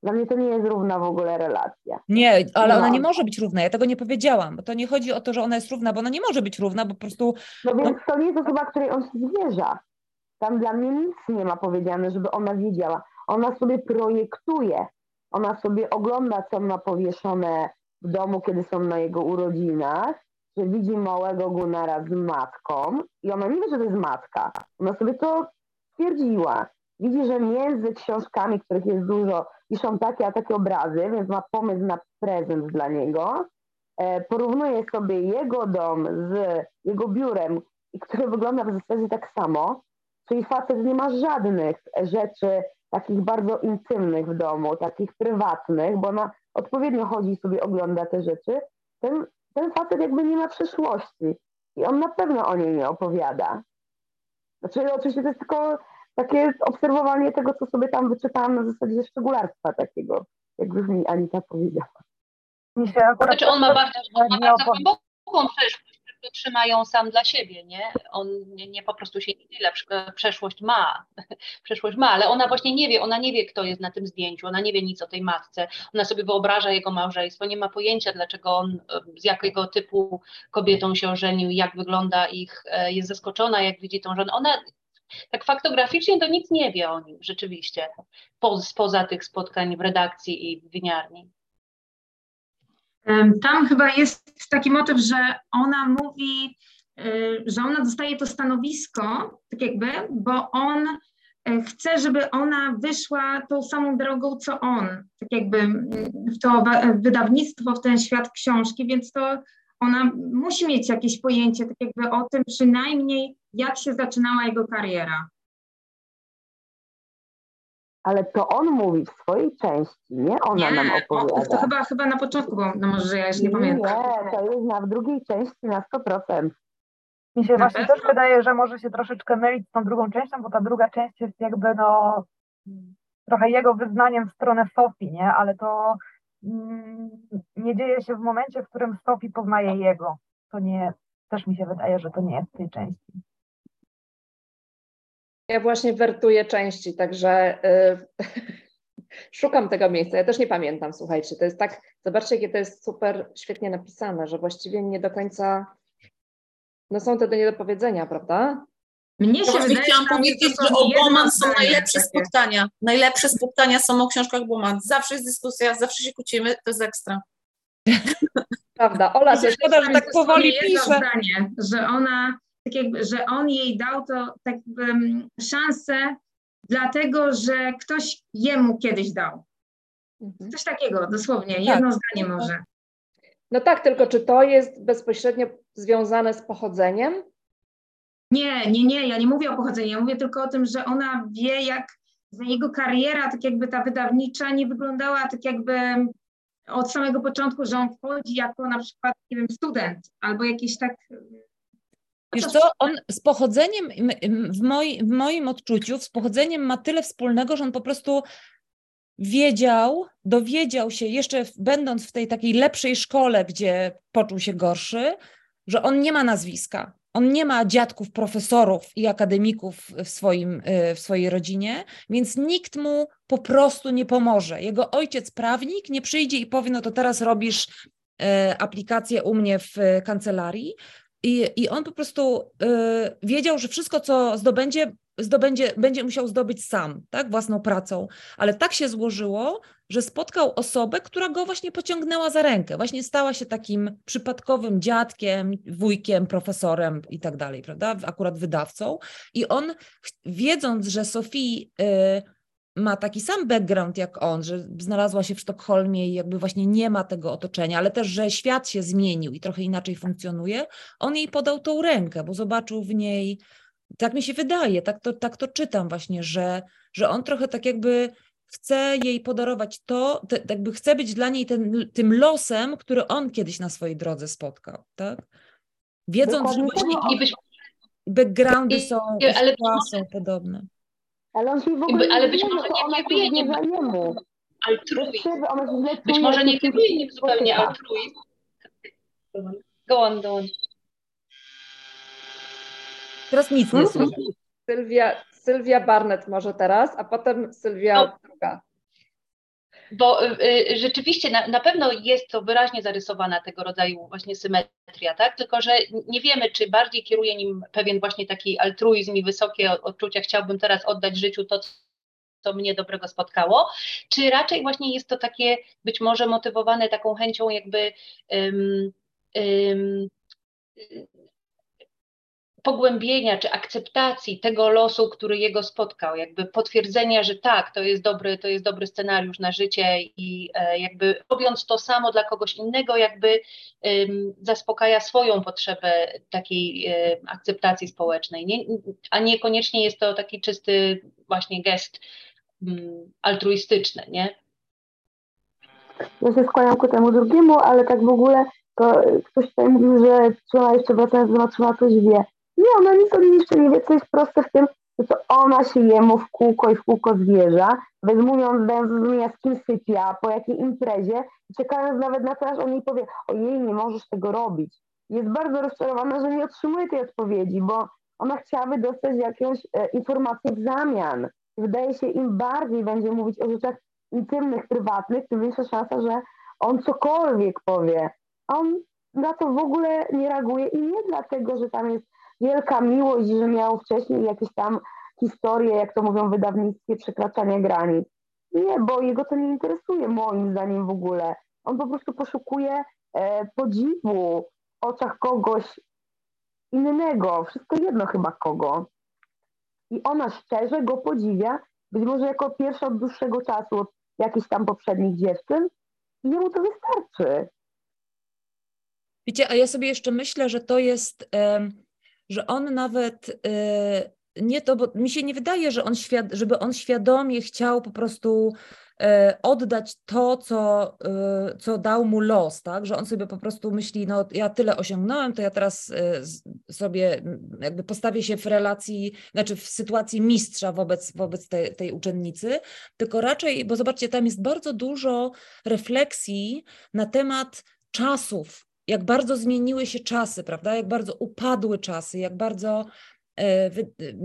Dla mnie to nie jest równa w ogóle relacja. Nie, ale no. ona nie może być równa. Ja tego nie powiedziałam. Bo to nie chodzi o to, że ona jest równa, bo ona nie może być równa, bo po prostu. No więc no... to nie jest osoba, której on się zwierza. Tam dla mnie nic nie ma powiedziane, żeby ona wiedziała. Ona sobie projektuje. Ona sobie ogląda, co ma powieszone w domu, kiedy są na jego urodzinach, że widzi małego Gunara z matką i ona nie wie, że to jest matka. Ona sobie to stwierdziła. Widzi, że między książkami, których jest dużo, piszą takie a takie obrazy, więc ma pomysł na prezent dla niego. E, porównuje sobie jego dom z jego biurem, które wygląda w zasadzie tak samo, czyli facet nie ma żadnych rzeczy takich bardzo intymnych w domu, takich prywatnych, bo ona odpowiednio chodzi sobie ogląda te rzeczy. Ten, ten facet jakby nie ma przyszłości i on na pewno o niej nie opowiada. Znaczy oczywiście to jest tylko takie obserwowanie tego, co sobie tam wyczytałam na zasadzie szczególarstwa takiego, jak mi Anita powiedziała. Mi się akurat znaczy on ma bardzo, on ma bardzo głęboką przeszłość, którą trzymają sam dla siebie, nie? On nie, nie po prostu się nie tyle, przeszłość ma, przeszłość ma, ale ona właśnie nie wie, ona nie wie, kto jest na tym zdjęciu, ona nie wie nic o tej matce, ona sobie wyobraża jego małżeństwo, nie ma pojęcia, dlaczego on, z jakiego typu kobietą się ożenił, jak wygląda ich, e, jest zaskoczona, jak widzi tą żonę. Ona tak faktograficznie to nic nie wie o nim rzeczywiście, po, spoza tych spotkań w redakcji i w winiarni. Tam chyba jest taki motyw, że ona mówi, y, że ona dostaje to stanowisko, tak jakby, bo on y, chce, żeby ona wyszła tą samą drogą, co on, tak jakby w to wydawnictwo, w ten świat książki, więc to ona musi mieć jakieś pojęcie, tak jakby o tym przynajmniej, jak się zaczynała jego kariera. Ale to on mówi w swojej części, nie ona nie, nam opowiada. O, to chyba, chyba na początku, bo no może ja już nie, nie pamiętam. Nie, to jest na w drugiej części na 100%. Mi się właśnie też wydaje, że może się troszeczkę mylić z tą drugą częścią, bo ta druga część jest jakby no trochę jego wyznaniem w stronę Sofii, nie? Ale to mm, nie dzieje się w momencie, w którym Sofii poznaje jego. To nie, też mi się wydaje, że to nie jest w tej części. Ja właśnie wertuję części, także yy, szukam tego miejsca. Ja też nie pamiętam, słuchajcie. To jest tak, zobaczcie, jakie to jest super świetnie napisane, że właściwie nie do końca no są te do niedopowiedzenia, prawda? Mnie się wydaje, chciałam powiedzieć, że o Boman są najlepsze takie. spotkania. Najlepsze spotkania są o książkach Boman. Zawsze jest dyskusja, zawsze się kłócimy, to jest ekstra. Prawda, Ola się szkoda, że tak powoli pisze. Zdanie, że ona, tak jakby, że on jej dał to tak szansę, dlatego że ktoś jemu kiedyś dał. Mhm. Coś takiego, dosłownie, tak. jedno zdanie może. No tak, tylko czy to jest bezpośrednio związane z pochodzeniem? Nie, nie, nie, ja nie mówię o pochodzeniu, ja mówię tylko o tym, że ona wie, jak jego kariera, tak jakby ta wydawnicza nie wyglądała tak jakby od samego początku, że on wchodzi jako na przykład, nie wiem, student albo jakiś tak... Wiesz co, on z pochodzeniem, w, moi, w moim odczuciu, z pochodzeniem ma tyle wspólnego, że on po prostu wiedział, dowiedział się, jeszcze będąc w tej takiej lepszej szkole, gdzie poczuł się gorszy, że on nie ma nazwiska. On nie ma dziadków, profesorów i akademików w, swoim, y, w swojej rodzinie, więc nikt mu po prostu nie pomoże. Jego ojciec, prawnik, nie przyjdzie i powie: No to teraz robisz y, aplikację u mnie w kancelarii. I, I on po prostu y, wiedział, że wszystko, co zdobędzie, zdobędzie, będzie musiał zdobyć sam, tak, własną pracą. Ale tak się złożyło, że spotkał osobę, która go właśnie pociągnęła za rękę, właśnie stała się takim przypadkowym dziadkiem, wujkiem, profesorem i tak dalej, prawda, akurat wydawcą. I on, wiedząc, że Sofii y, ma taki sam background jak on, że znalazła się w Sztokholmie i jakby właśnie nie ma tego otoczenia, ale też, że świat się zmienił i trochę inaczej funkcjonuje, on jej podał tą rękę, bo zobaczył w niej tak mi się wydaje, tak to, tak to czytam właśnie, że, że on trochę tak jakby chce jej podarować to, te, jakby chce być dla niej ten, tym losem, który on kiedyś na swojej drodze spotkał, tak? Wiedząc, że właśnie backgroundy są, ale są podobne. Ale on się w ogóle ale być może nie kieruje nim altruizm. Być może nie kieruje nim zupełnie altruizm. Go on, go on. Teraz nic nie słyszę. Sylwia, Sylwia Barnett może teraz, a potem Sylwia no. druga. Bo y, y, rzeczywiście na, na, pewno jest to wyraźnie zarysowana tego rodzaju właśnie symetria, tak? Tylko, że nie wiemy, czy bardziej kieruje nim pewien właśnie taki altruizm i wysokie odczucia, chciałbym teraz oddać życiu to, co mnie dobrego spotkało, czy raczej właśnie jest to takie być może motywowane taką chęcią jakby um, um, pogłębienia czy akceptacji tego losu, który jego spotkał, jakby potwierdzenia, że tak, to jest dobry, to jest dobry scenariusz na życie i e, jakby robiąc to samo dla kogoś innego, jakby zaspokaja swoją potrzebę takiej e, akceptacji społecznej, nie, a niekoniecznie jest to taki czysty właśnie gest mm, altruistyczny, nie? Ja się skłaniam ku temu drugiemu, ale tak w ogóle to ktoś tutaj mówił, że trzeba jeszcze wracając do trzeba coś wie. Nie, ona nic o nim jeszcze nie wie, co jest proste w tym, że to ona się jemu w kółko i w kółko zwierza, mówiąc, dając zrozumienia, z kim sypia, po jakiej imprezie, czekając nawet na to, aż on jej powie, ojej, nie możesz tego robić. Jest bardzo rozczarowana, że nie otrzymuje tej odpowiedzi, bo ona chciałaby dostać jakąś e, informację w zamian. Wydaje się, im bardziej będzie mówić o rzeczach intymnych, prywatnych, tym większa szansa, że on cokolwiek powie. A on na to w ogóle nie reaguje i nie dlatego, że tam jest wielka miłość, że miał wcześniej jakieś tam historie, jak to mówią wydawnictwie, przekraczania granic. Nie, bo jego to nie interesuje moim zdaniem w ogóle. On po prostu poszukuje e, podziwu w oczach kogoś innego, wszystko jedno chyba kogo. I ona szczerze go podziwia, być może jako pierwsza od dłuższego czasu, od jakichś tam poprzednich dziewczyn, i jemu to wystarczy. Wiecie, a ja sobie jeszcze myślę, że to jest, że on nawet nie to, bo mi się nie wydaje, że on żeby on świadomie chciał po prostu E, oddać to, co, e, co dał mu los, tak? Że on sobie po prostu myśli, no ja tyle osiągnąłem, to ja teraz sobie jakby postawię się w relacji, znaczy w sytuacji mistrza wobec, wobec tej, tej uczennicy, tylko raczej, bo zobaczcie, tam jest bardzo dużo refleksji na temat czasów, jak bardzo zmieniły się czasy, prawda? Jak bardzo upadły czasy, jak bardzo E,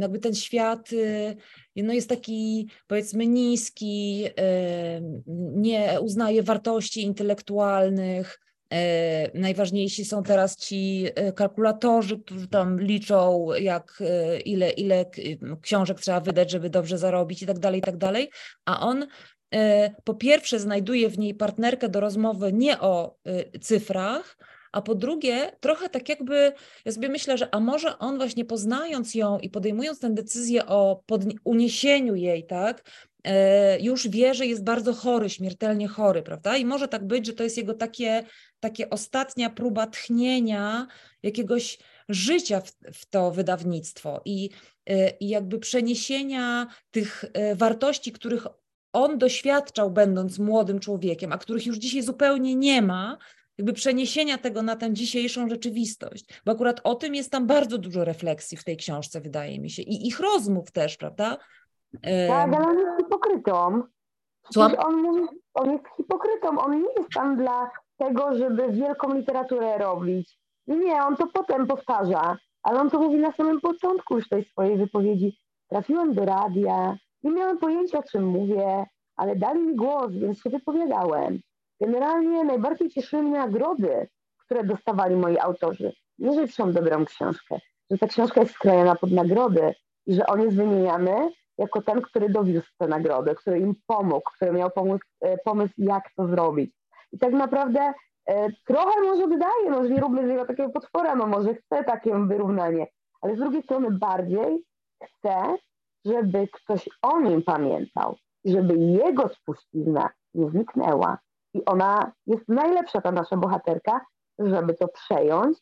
jakby ten świat y, no jest taki powiedzmy niski, e, nie uznaje wartości intelektualnych. E, najważniejsi są teraz ci kalkulatorzy, którzy tam liczą, jak, ile, ile książek trzeba wydać, żeby dobrze zarobić i tak dalej, i tak dalej. A on po pierwsze znajduje w niej partnerkę do rozmowy nie o cyfrach, a po drugie, trochę tak jakby, ja sobie myślę, że a może on właśnie poznając ją i podejmując tę decyzję o uniesieniu jej, tak, e, już wie, że jest bardzo chory, śmiertelnie chory, prawda? I może tak być, że to jest jego takie, takie ostatnia próba tchnienia jakiegoś życia w, w to wydawnictwo i, i jakby przeniesienia tych wartości, których on doświadczał, będąc młodym człowiekiem, a których już dzisiaj zupełnie nie ma, jakby przeniesienia tego na tę dzisiejszą rzeczywistość. Bo akurat o tym jest tam bardzo dużo refleksji w tej książce, wydaje mi się. I ich rozmów też, prawda? Tak, ale on jest hipokrytą. Słucham? On, mówi, on jest hipokrytą. On nie jest tam dla tego, żeby wielką literaturę robić. Nie, on to potem powtarza. Ale on to mówi na samym początku już tej swojej wypowiedzi. Trafiłem do radia, nie miałem pojęcia, o czym mówię, ale dali mi głos, więc się wypowiadałem. Generalnie najbardziej cieszyły mnie nagrody, które dostawali moi autorzy. Nie, że piszą dobrą książkę, że ta książka jest skrojona pod nagrody i że on jest wymieniany jako ten, który dowiózł tę nagrodę, który im pomógł, który miał pomysł, e, pomysł jak to zrobić. I tak naprawdę e, trochę może wydaje, może nie róbmy z niego takiego potwora, no może chce takie wyrównanie, ale z drugiej strony bardziej chce, żeby ktoś o nim pamiętał, żeby jego spuścizna nie zniknęła, i ona jest najlepsza, ta nasza bohaterka, żeby to przejąć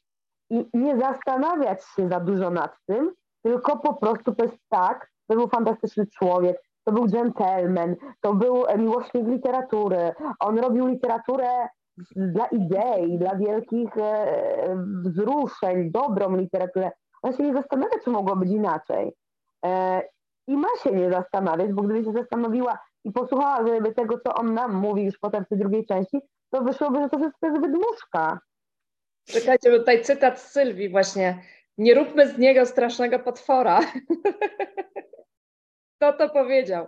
i nie zastanawiać się za dużo nad tym, tylko po prostu to jest tak, to był fantastyczny człowiek, to był gentleman, to był miłośnik literatury. On robił literaturę dla idei, dla wielkich e, wzruszeń, dobrą literaturę. On się nie zastanawia, czy mogło być inaczej. I ma się nie zastanawiać, bo gdyby się zastanowiła, i posłuchałaby tego, co on nam mówi już potem w tej drugiej części, to wyszłoby, że to wszystko jest wydmuszka. Czekajcie, bo tutaj cytat z Sylwii właśnie. Nie róbmy z niego strasznego potwora. Kto to powiedział?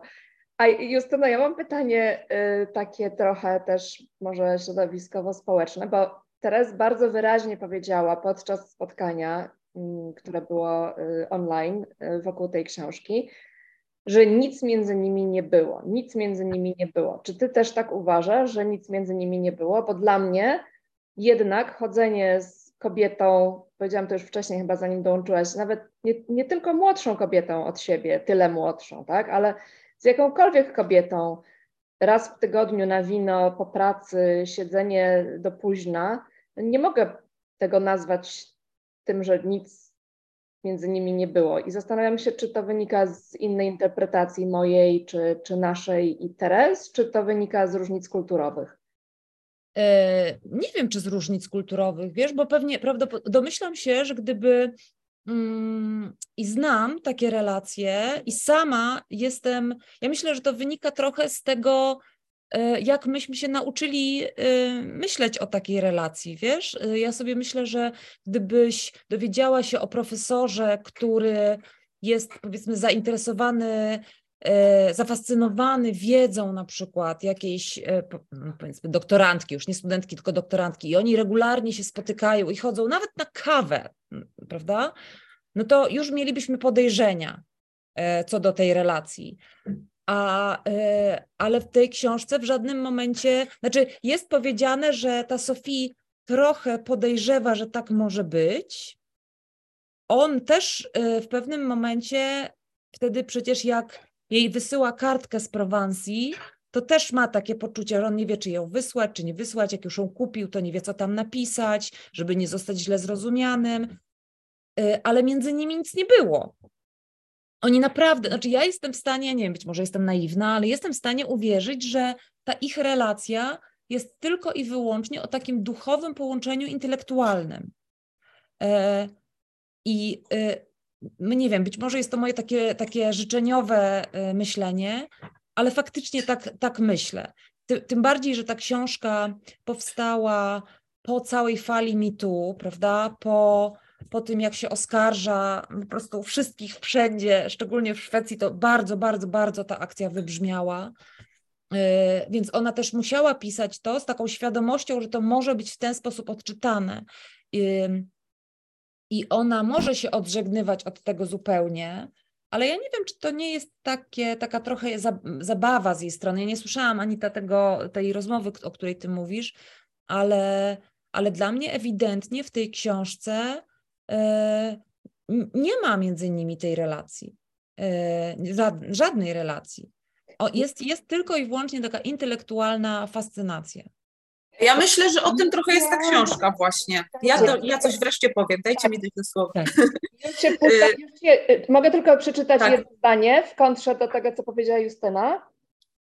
A Justyna, ja mam pytanie y, takie trochę też może środowiskowo-społeczne, bo Teres bardzo wyraźnie powiedziała podczas spotkania, y, które było y, online y, wokół tej książki, że nic między nimi nie było. Nic między nimi nie było. Czy ty też tak uważasz, że nic między nimi nie było? Bo dla mnie jednak chodzenie z kobietą, powiedziałam to już wcześniej, chyba zanim dołączyłaś, nawet nie, nie tylko młodszą kobietą od siebie, tyle młodszą, tak, ale z jakąkolwiek kobietą, raz w tygodniu na wino, po pracy, siedzenie do późna, nie mogę tego nazwać tym, że nic między nimi nie było. I zastanawiam się, czy to wynika z innej interpretacji mojej, czy, czy naszej i Teres, czy to wynika z różnic kulturowych. E, nie wiem, czy z różnic kulturowych, wiesz, bo pewnie prawdopodobnie domyślam się, że gdyby mm, i znam takie relacje i sama jestem, ja myślę, że to wynika trochę z tego, jak myśmy się nauczyli e, myśleć o takiej relacji, wiesz? E, ja sobie myślę, że gdybyś dowiedziała się o profesorze, który jest powiedzmy zainteresowany, zafascynowany wiedzą na przykład jakiejś no, powiedzmy doktorantki, już nie studentki, tylko doktorantki i oni regularnie się spotykają i chodzą nawet na kawę, prawda? No to już mielibyśmy podejrzenia co do tej relacji a, e, ale w tej książce w żadnym momencie, znaczy jest powiedziane, że ta Sofii trochę podejrzewa, że tak może być. On też e, w pewnym momencie, wtedy przecież jak jej wysyła kartkę z Prowansji, to też ma takie poczucie, że on nie wie, czy ją wysłać, czy nie wysłać. Jak już ją kupił, to nie wie, co tam napisać, żeby nie zostać źle zrozumianym. Y, ale między nimi nic nie było. Oni naprawdę, znaczy ja jestem w stanie, nie wiem, być może jestem naiwna, ale jestem w stanie uwierzyć, że ta ich relacja jest tylko i wyłącznie o takim duchowym połączeniu intelektualnym. E, I y, nie wiem, być może jest to moje takie, takie życzeniowe y, myślenie, ale faktycznie tak, tak myślę. Ty, tym bardziej, że ta książka powstała po całej fali mitu, prawda? Po, po tym, jak się oskarża po prostu wszystkich wszędzie, szczególnie w Szwecji, to bardzo, bardzo, bardzo ta akcja wybrzmiała. Y, więc ona też musiała pisać to z taką świadomością, że to może być w ten sposób odczytane. I ona może się odżegnywać od tego zupełnie, ale ja nie wiem, czy to nie jest takie, taka trochę zabawa z jej strony. Ja nie słyszałam ani tego, tej rozmowy, o której ty mówisz, ale, ale dla mnie ewidentnie w tej książce e, nie ma między nimi tej relacji, e, żadnej relacji. O, jest, jest tylko i wyłącznie taka intelektualna fascynacja. Ja myślę, że o tym trochę jest ta książka właśnie. Ja, to, ja coś wreszcie powiem, dajcie mi dać słowo. Tak. Y, mogę tylko przeczytać tak. jedno zdanie w kontrze do tego, co powiedziała Justyna.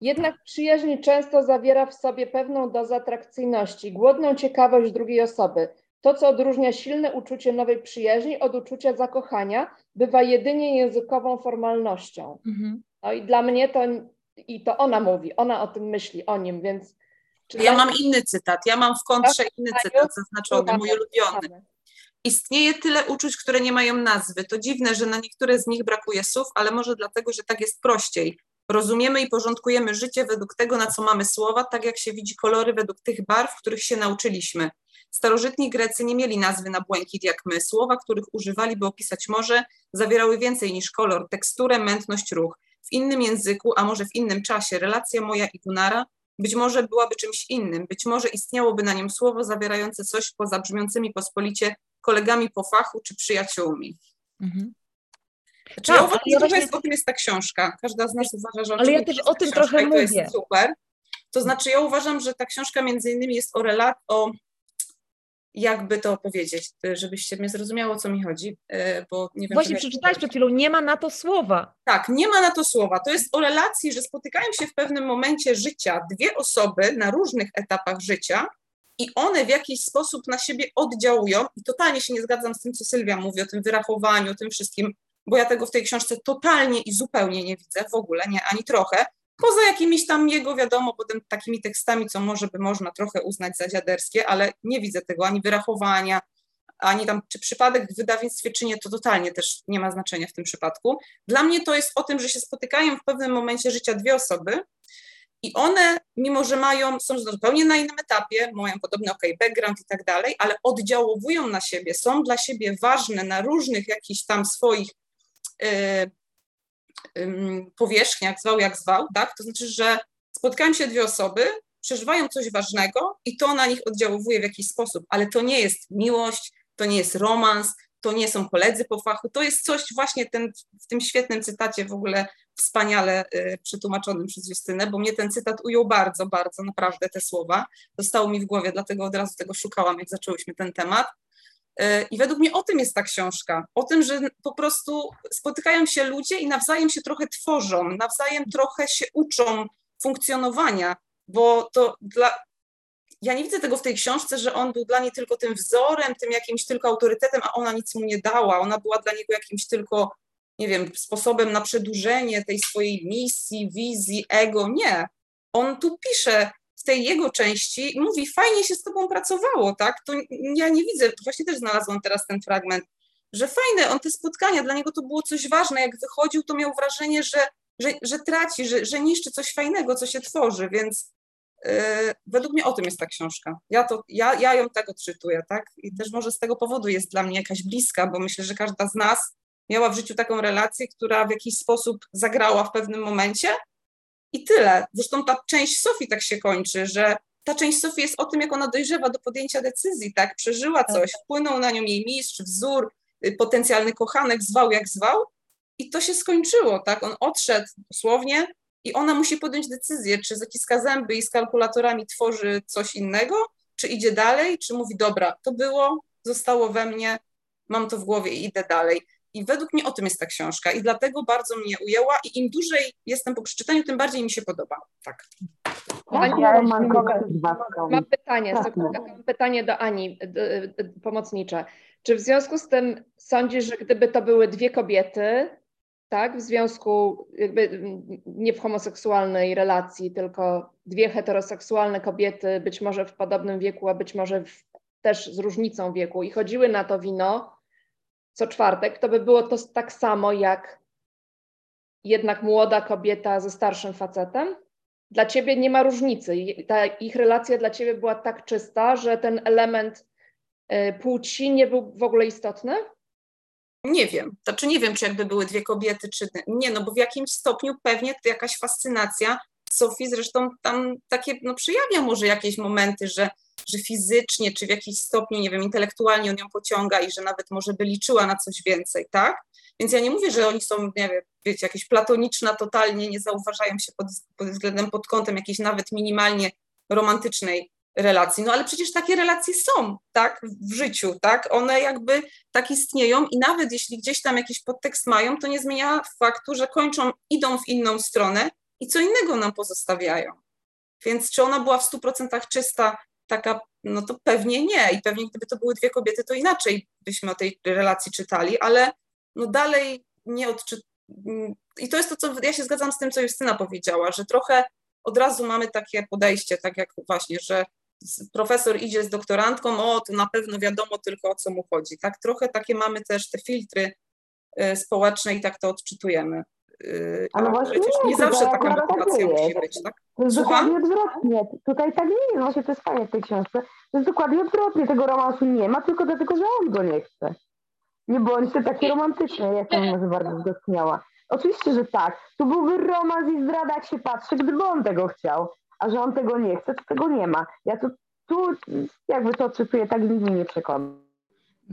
Jednak przyjaźń często zawiera w sobie pewną dozę atrakcyjności, głodną ciekawość drugiej osoby. To, co odróżnia silne uczucie nowej przyjaźni od uczucia zakochania, bywa jedynie językową formalnością. Mhm. No i dla mnie to, i to ona mówi, ona o tym myśli, o nim, więc ja mam inny cytat, ja mam w kontrze inny cytat zaznaczony, mój ulubiony. Istnieje tyle uczuć, które nie mają nazwy. To dziwne, że na niektóre z nich brakuje słów, ale może dlatego, że tak jest prościej. Rozumiemy i porządkujemy życie według tego, na co mamy słowa, tak jak się widzi kolory według tych barw, których się nauczyliśmy. Starożytni Grecy nie mieli nazwy na błękit jak my. Słowa, których używali, by opisać morze, zawierały więcej niż kolor, teksturę, mętność, ruch. W innym języku, a może w innym czasie, relacja moja i Gunara być może byłaby czymś innym, być może istniałoby na nim słowo zawierające coś poza brzmiącymi pospolicie kolegami po fachu czy przyjaciółmi. Mhm. Znaczy, tak, ja uważam, ja właśnie... jest, o tym jest ta książka. Każda z nas uważa, że Ale ja też o tym trochę mówię. To jest super. To znaczy, ja uważam, że ta książka między innymi jest o, relat, o jakby to powiedzieć, żebyście mnie zrozumiało, o co mi chodzi, e, bo nie wiem... Właśnie przeczytałeś przed chwilą, nie ma na to słowa. Tak, nie ma na to słowa. To jest o relacji, że spotykają się w pewnym momencie życia dwie osoby na różnych etapach życia i one w jakiś sposób na siebie oddziałują i totalnie się nie zgadzam z tym, co Sylwia mówi o tym wyrachowaniu, o tym wszystkim, bo ja tego w tej książce totalnie i zupełnie nie widzę, w ogóle nie, ani trochę, Poza jakimiś tam jego, wiadomo, potem takimi tekstami, co może by można trochę uznać za dziaderskie, ale nie widzę tego ani wyrachowania, ani tam, czy przypadek w wydawnictwie, czy nie, to totalnie też nie ma znaczenia w tym przypadku. Dla mnie to jest o tym, że się spotykają w pewnym momencie życia dwie osoby i one, mimo że mają, są zupełnie na innym etapie, mają podobny ok, background i tak dalej, ale oddziałowują na siebie, są dla siebie ważne na różnych jakichś tam swoich yy, powierzchniach, zwał jak zwał, tak? To znaczy, że spotkają się dwie osoby, przeżywają coś ważnego i to na nich oddziałuje w jakiś sposób, ale to nie jest miłość, to nie jest romans, to nie są koledzy po fachu, to jest coś właśnie ten, w tym świetnym cytacie w ogóle wspaniale y, przetłumaczonym przez Justynę, bo mnie ten cytat ujął bardzo, bardzo, naprawdę te słowa. Zostało mi w głowie, dlatego od razu tego szukałam, jak zaczęłyśmy ten temat. E, I według mnie o tym jest ta książka. O tym, że po prostu spotykają się ludzie i nawzajem się trochę tworzą, nawzajem trochę się uczą funkcjonowania, bo to dla. Ja nie widzę tego w tej książce, że on był dla niej tylko tym wzorem, tym jakimś tylko autorytetem, a ona nic mu nie dała. Ona była dla niego jakimś tylko, nie wiem, sposobem na przedłużenie tej swojej misji, wizji, ego. Nie. On tu pisze tej jego części mówi, fajnie się z tobą pracowało, tak? To ja nie widzę, właśnie też znalazłam teraz ten fragment, że fajne, on te spotkania, dla niego to było coś ważne, jak wychodził, to miał wrażenie, że, że, że traci, że, że niszczy coś fajnego, co się tworzy, więc yy, według mnie o tym jest ta książka. Ja, to, ja, ja ją tak odczytuję, tak? I też może z tego powodu jest dla mnie jakaś bliska, bo myślę, że każda z nas miała w życiu taką relację, która w jakiś sposób zagrała w pewnym momencie, i tyle. Zresztą ta część Sofii tak się kończy, że ta część Sofii jest o tym, jak ona dojrzewa do podjęcia decyzji, tak? Przeżyła tak. coś, wpłynął na nią jej mistrz, wzór, y, potencjalny kochanek, zwał jak zwał i to się skończyło, tak? On odszedł dosłownie i ona musi podjąć decyzję, czy zaciska zęby i z kalkulatorami tworzy coś innego, czy idzie dalej, czy mówi, dobra, to było, zostało we mnie, mam to w głowie i idę dalej. I według mnie o tym jest ta książka i dlatego bardzo mnie ujęła i im dłużej jestem po przeczytaniu, tym bardziej mi się podoba. Tak. Ani, Ja mam, mam pytanie, Jasne. sekundkę, mam pytanie do Ani, pomocnicze. Czy w związku z tym sądzisz, że gdyby to były dwie kobiety, tak, w związku jakby nie w homoseksualnej relacji, tylko dwie heteroseksualne kobiety, być może w podobnym wieku, a być może w, też z różnicą wieku i chodziły na to wino co czwartek, to by było to tak samo jak jednak młoda kobieta ze starszym facetem? Dla ciebie nie ma różnicy. Ta ich relacja dla ciebie była tak czysta, że ten element y, płci nie był w ogóle istotny? Nie wiem, znaczy nie wiem, czy jakby były dwie kobiety, czy nie, no bo w jakimś stopniu pewnie jakaś fascynacja. Sofii zresztą tam takie, no przejawia może jakieś momenty, że, że fizycznie, czy w jakiś stopniu, nie wiem, intelektualnie on ją pociąga i że nawet może by liczyła na coś więcej, tak? Więc ja nie mówię, że oni są, nie wiem, wiecie, jakieś platoniczna, totalnie nie zauważają się pod, pod względem, pod kątem jakiejś nawet minimalnie romantycznej relacji. No ale przecież takie relacje są, tak, w życiu, tak? One jakby tak istnieją i nawet jeśli gdzieś tam jakiś podtekst mają, to nie zmienia faktu, że kończą, idą w inną stronę i co innego nam pozostawiają. Więc czy ona była w 100% czysta, taka, no to pewnie nie. I pewnie gdyby to były dwie kobiety, to inaczej byśmy o tej relacji czytali, ale no dalej nie odczy... I to jest to, co ja się zgadzam z tym, co Justyna powiedziała, że trochę od razu mamy takie podejście, tak jak właśnie, że profesor idzie z doktorantką, o, to na pewno wiadomo tylko o co mu chodzi. Tak, trochę takie mamy też te filtry y, społeczne i tak to odczytujemy. Y, Ale właśnie przecież nie, nie zawsze taka tak motywacja nie musi być, tak? To jest Słucham? dokładnie odwrotnie. Tutaj tak nie jest. Właśnie to jest fajne w tej książce. To jest dokładnie odwrotnie. Tego romansu nie ma, tylko dlatego, że on go nie chce. Nie bądźcie takie romantyczne. Ja jestem może bardzo zdostniała. Oczywiście, że tak. Tu byłby romans i zdrada, jak się patrzy, gdyby on tego chciał. A że on tego nie chce, to tego nie ma. Ja tu, tu jakby to odczytuję, tak mnie nie przekona.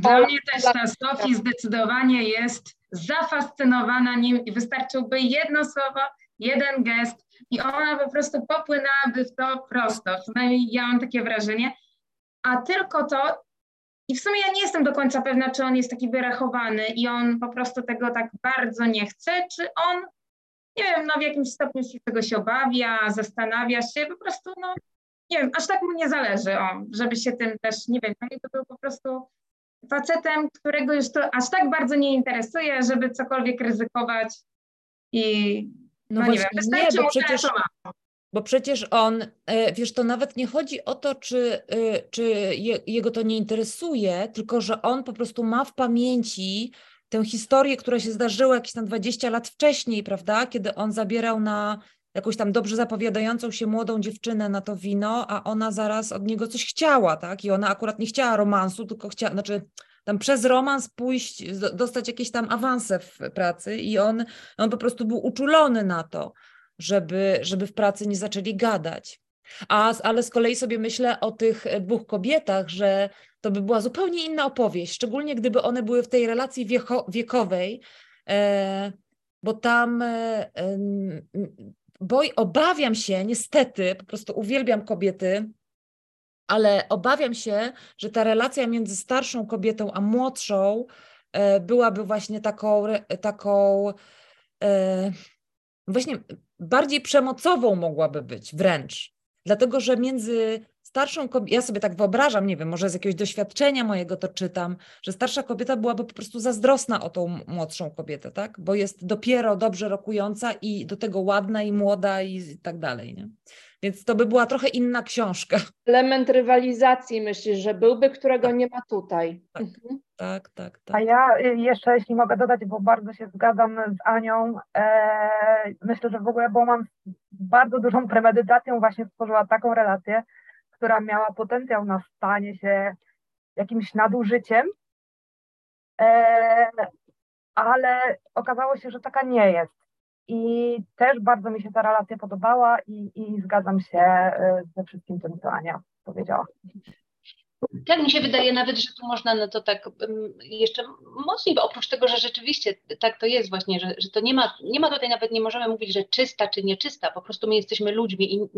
Dla mnie też ta Sofii zdecydowanie jest zafascynowana nim i wystarczyłby jedno słowo, jeden gest i ona po prostu popłynęłaby w to prosto. Przynajmniej ja mam takie wrażenie. A tylko to, i w sumie ja nie jestem do końca pewna, czy on jest taki wyrachowany i on po prostu tego tak bardzo nie chce, czy on, nie wiem, no w jakimś stopniu się tego się obawia, zastanawia się, po prostu, no nie wiem, aż tak mu nie zależy, o, żeby się tym też, nie wiem, to był po prostu facetem, którego już to aż tak bardzo nie interesuje, żeby cokolwiek ryzykować i No, no, nie wiem, wystarczy nie, bo przecież, ma. bo przecież on, e, wiesz, to nawet nie chodzi o to, czy, e, czy je, jego to nie interesuje, tylko że on po prostu ma w pamięci tę historię, która się zdarzyła jakieś tam 20 lat wcześniej, prawda, kiedy on zabierał na jakąś tam dobrze zapowiadającą się młodą dziewczynę na to wino, a ona zaraz od niego coś chciała, tak? I ona akurat nie chciała romansu, tylko chciała, znaczy tam przez romans pójść, dostać jakieś tam awanse w pracy i on, on po prostu był uczulony na to, żeby, żeby w pracy nie zaczęli gadać. A, ale z kolei sobie myślę o tych e, dwóch kobietach, że to by była zupełnie inna opowieść, szczególnie gdyby one były w tej relacji wiecho, wiekowej, e, bo tam e, boj, obawiam się, niestety, po prostu uwielbiam kobiety, ale obawiam się, że ta relacja między starszą kobietą a młodszą e, byłaby właśnie taką, taką e, właśnie bardziej przemocową mogłaby być wręcz. Dlatego, że między starszą kobietą, ja sobie tak wyobrażam, nie wiem, może z jakiegoś doświadczenia mojego to czytam, że starsza kobieta byłaby po prostu zazdrosna o tą młodszą kobietę, tak? Bo jest dopiero dobrze rokująca i do tego ładna i młoda i tak dalej, nie? Więc to by była trochę inna książka. Element rywalizacji myślisz, że byłby, którego nie ma tutaj. Tak. Mhm. Tak, tak, A tak. ja y, jeszcze, jeśli mogę dodać, bo bardzo się zgadzam z Anią, e, myślę, że w ogóle Bowman z bardzo dużą premedytacją właśnie stworzyła taką relację, która miała potencjał na stanie się jakimś nadużyciem, e, ale okazało się, że taka nie jest. I też bardzo mi się ta relacja podobała i, i zgadzam się e, ze wszystkim tym, co Ania powiedziała. Tak, mi się wydaje nawet, że tu można no to tak jeszcze mocniej, bo oprócz tego, że rzeczywiście tak to jest właśnie, że, że to nie ma, nie ma tutaj nawet, nie możemy mówić, że czysta czy nieczysta, po prostu my jesteśmy ludźmi i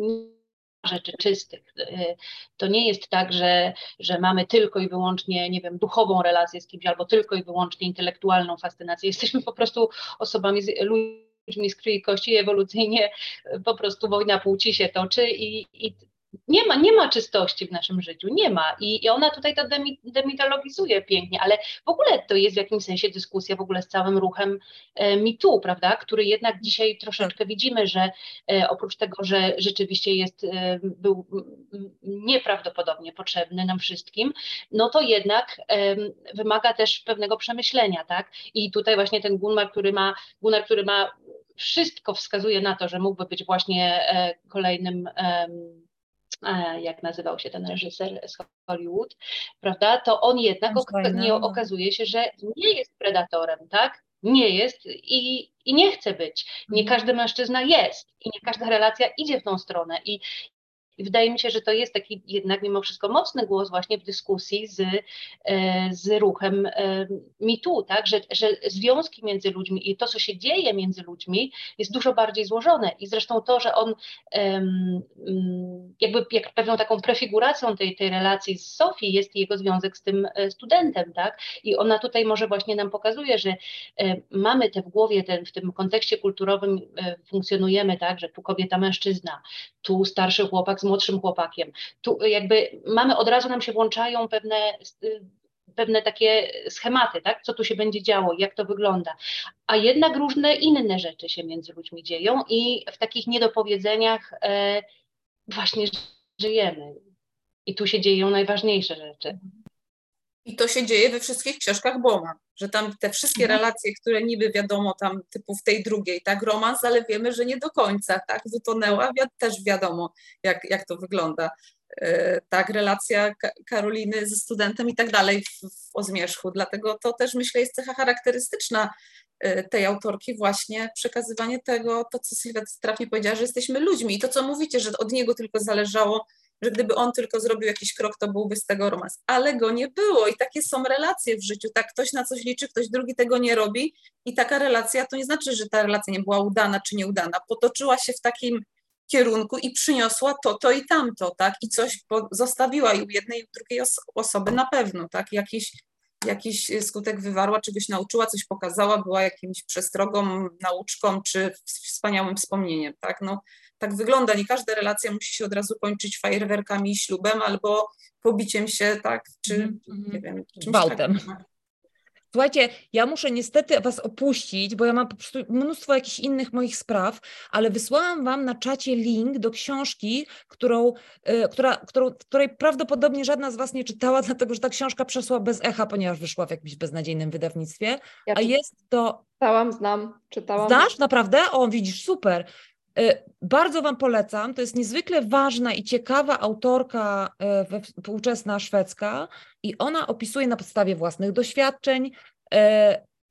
rzeczy czystych. Y, to nie jest tak, że, że mamy tylko i wyłącznie, nie wiem, duchową relację z kimś albo tylko i wyłącznie intelektualną fascynację. Jesteśmy po prostu osobami, ludźmi z krwi i kości ewolucyjnie po prostu wojna płci się toczy i, i nie ma, nie ma czystości w naszym życiu, nie ma. I, i ona tutaj to demi, demitologizuje pięknie, ale w ogóle to jest w jakimś sensie dyskusja w ogóle z całym ruchem e, MeToo, prawda, który jednak dzisiaj troszeczkę widzimy, że e, oprócz tego, że rzeczywiście jest, e, był nieprawdopodobnie potrzebny nam wszystkim, no to jednak wymaga też pewnego przemyślenia, tak? I tutaj właśnie ten Gunnar, który ma, Gunnar, który ma wszystko wskazuje na to, że mógłby być właśnie e, kolejnym jak nazywał się ten reżyser z Hollywood, prawda, to on jednak nie, okazuje się, że nie jest predatorem, tak? Nie jest i, i nie chce być. Nie mhm. każdy mężczyzna jest i nie każda relacja idzie w tą stronę. I, i wydaje mi się, że to jest taki jednak mimo wszystko mocny głos właśnie w dyskusji z, e, z ruchem e, MeToo, tak? że, że związki między ludźmi i to, co się dzieje między ludźmi jest dużo bardziej złożone i zresztą to, że on jakby jak pewną taką prefiguracją tej, tej relacji z Sofii jest jego związek z tym e, studentem, tak? I ona tutaj może właśnie nam pokazuje, że mamy te w głowie, ten, w tym kontekście kulturowym funkcjonujemy tak, że tu kobieta, mężczyzna, tu starszy chłopak z młodszym chłopakiem. Tu jakby mamy, od razu nam się włączają pewne pewne takie schematy, tak? co tu się będzie działo, jak to wygląda. A jednak różne inne rzeczy się między ludźmi dzieją i w takich niedopowiedzeniach e, właśnie żyjemy. I tu się dzieją najważniejsze rzeczy. I to się dzieje we wszystkich książkach Boma, że tam te wszystkie mhm. relacje, które niby wiadomo tam typu w tej drugiej, tak, romans, ale wiemy, że nie do końca, tak, wytonęła, wi też wiadomo, jak, jak to wygląda. Yy, tak, relacja Karoliny ze studentem i tak dalej w, w Ozmierzchu. Dlatego to też myślę jest cecha charakterystyczna yy, tej autorki właśnie przekazywanie tego, to co Sylwia trafnie powiedziała, że jesteśmy ludźmi i to co mówicie, że od niego tylko zależało że gdyby on tylko zrobił jakiś krok, to byłby z tego romans. Ale go nie było i takie są relacje w życiu. Tak, ktoś na coś liczy, ktoś drugi tego nie robi i taka relacja to nie znaczy, że ta relacja nie była udana czy nieudana. Potoczyła się w takim kierunku i przyniosła to, to i tamto, tak? I coś zostawiła i u jednej i u drugiej os osoby na pewno, tak? Jakiś, jakiś skutek wywarła, czegoś nauczyła, coś pokazała, była jakimś przestrogą, nauczką czy wspaniałym wspomnieniem, tak? No, tak wygląda. Nie każda relacja musi się od razu kończyć fajerwerkami i ślubem albo pobiciem się, tak, czy mm -hmm. nie wiem, czymś Gwałtem. Słuchajcie, ja muszę niestety Was opuścić, bo ja mam po prostu mnóstwo jakichś innych moich spraw, ale wysłałam Wam na czacie link do książki, którą, y, która, którą, której prawdopodobnie żadna z Was nie czytała, dlatego że ta książka przeszła bez echa, ponieważ wyszła w jakimś beznadziejnym wydawnictwie. Ja a jest to. Czytałam, znam, czytałam. Znasz naprawdę? O, widzisz, super. Y, bardzo Wam polecam. To jest niezwykle ważna i ciekawa autorka y, współczesna szwedzka i ona opisuje na podstawie własnych doświadczeń y,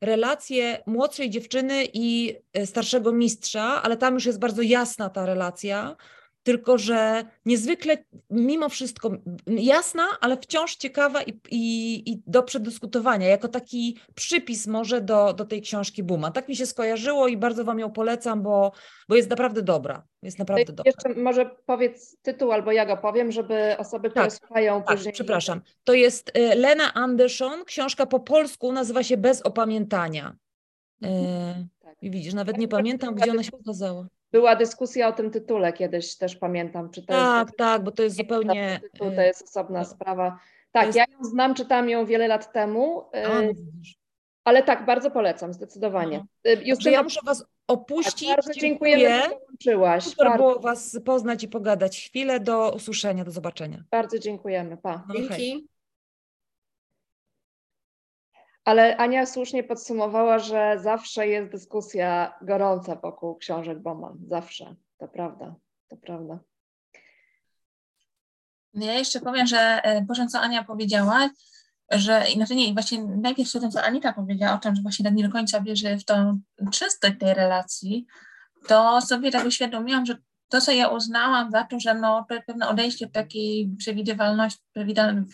relacje młodszej dziewczyny i starszego mistrza, ale tam już jest bardzo jasna ta relacja tylko że niezwykle mimo wszystko jasna, ale wciąż ciekawa i, i, i, do przedyskutowania, jako taki przypis może do, do tej książki Buma. Tak mi się skojarzyło i bardzo Wam ją polecam, bo, bo jest naprawdę dobra. Jest naprawdę dobra. Jeszcze może powiedz tytuł albo ja go powiem, żeby osoby, które tak, słuchają tak, później... przepraszam. To jest y, Lena Anderson, książka po polsku nazywa się Bez opamiętania. Mhm. Tak. Widzisz, nawet nie pamiętam, gdzie ona się pokazała. Była dyskusja o tym tytule kiedyś, też pamiętam. Czy to tak, jest, tak, bo to jest zupełnie. Tytuł, to jest osobna sprawa. Tak, jest... ja ją znam, czytałam ją wiele lat temu. A, no ale tak, bardzo polecam, zdecydowanie. Justyna, ja muszę Was opuścić. Tak, bardzo dziękujemy, że dołączyłaś. Super bardzo. było Was poznać i pogadać. Chwilę do usłyszenia, do zobaczenia. Bardzo dziękujemy. Pa. Dzięki. Ale Ania słusznie podsumowała, że zawsze jest dyskusja gorąca wokół książek Bowman. Zawsze. To prawda. To prawda. Ja jeszcze powiem, że po e, co Ania powiedziała, że inaczej nie, właśnie najpierw o tym, co Anita powiedziała, o tym, że właśnie tak nie do końca wierzy w tą czystość tej relacji, to sobie tak uświadomiłam, że to, co ja uznałam za to, że no, to pewne odejście od takiej przewidywalności,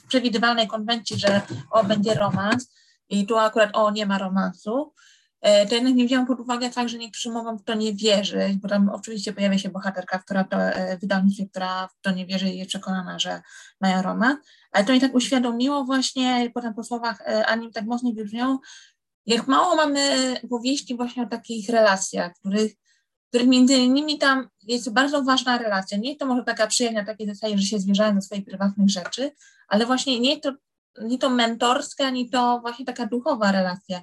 przewidywalnej konwencji, że o, będzie romans i tu akurat o, nie ma romansu, e, to jednak nie wziąłam pod uwagę fakt, że niektórzy mogą w to nie wierzyć, bo tam oczywiście pojawia się bohaterka, która to e, wydawnictwie, która w to nie wierzy i jest przekonana, że mają romans, ale to mi tak uświadomiło właśnie, potem po słowach e, Ani tak mocno wybrzmiało, jak mało mamy powieści właśnie o takich relacjach, których których między innymi tam jest bardzo ważna relacja. Nie to może taka przyjemna, takie zasadzie, że się zwierzają do swoich prywatnych rzeczy, ale właśnie nie to, nie to mentorska, ani to właśnie taka duchowa relacja.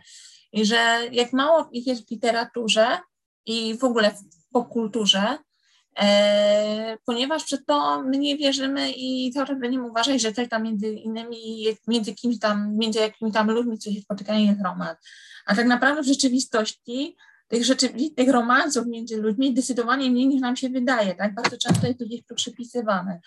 I że jak mało ich jest w literaturze i w ogóle w popkulturze, e, ponieważ przed to my nie wierzymy i cały czas będziemy uważać, że coś tam między innymi, między kimś tam, między jakimiś tam ludźmi, co się spotykają jest romans. A tak naprawdę w rzeczywistości tych rzeczywistych romansów między ludźmi zdecydowanie mniej niż nam się wydaje, tak? Bardzo często jest to gdzieś przypisywane.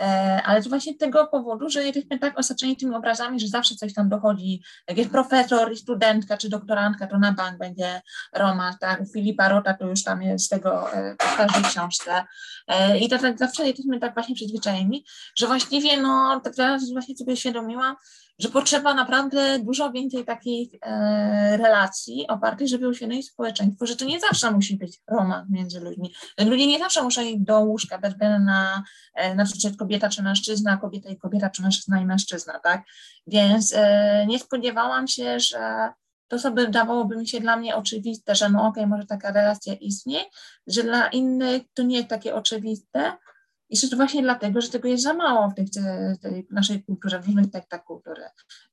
E, ale to właśnie tego powodu, że jesteśmy tak osaczeni tymi obrazami, że zawsze coś tam dochodzi. Jak jest profesor i studentka czy doktorantka, to na bank będzie romans, tak? U Filipa Rota to już tam jest tego e, w każdej książce. E, I to tak zawsze jesteśmy tak właśnie przyzwyczajeni, że właściwie no, tak teraz właśnie sobie świadomiłam, że potrzeba naprawdę dużo więcej takich e, relacji opartych, żeby uświadomić społeczeństwo, że to nie zawsze musi być romans między ludźmi. Ludzie nie zawsze muszą iść do łóżka bez względu na, e, na przykład kobieta czy mężczyzna, kobieta i kobieta, czy mężczyzna i mężczyzna, tak? Więc e, nie spodziewałam się, że to sobie dawałoby mi się dla mnie oczywiste, że no okej, okay, może taka relacja istnieje, że dla innych to nie jest takie oczywiste, i to właśnie dlatego, że tego jest za mało w tej, tej naszej kulturze, w różnych tektach kultury.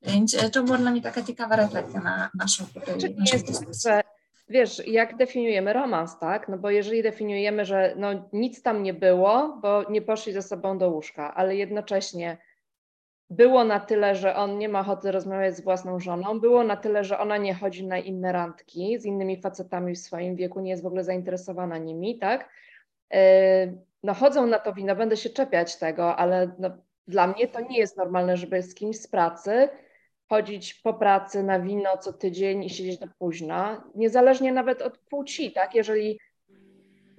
Więc e, to była dla mnie taka ciekawa refleksja na naszą tutaj naszą dyskusję. Wiesz, jak definiujemy romans, tak? No bo jeżeli definiujemy, że no nic tam nie było, bo nie poszli ze sobą do łóżka, ale jednocześnie było na tyle, że on nie ma ochoty rozmawiać z własną żoną, było na tyle, że ona nie chodzi na inne randki z innymi facetami w swoim wieku, nie jest w ogóle zainteresowana nimi, tak? E, no chodzą na to wino, będę się czepiać tego, ale no, dla mnie to nie jest normalne, żeby z kimś z pracy chodzić po pracy na wino co tydzień i siedzieć do późna, niezależnie nawet od płci, tak? Jeżeli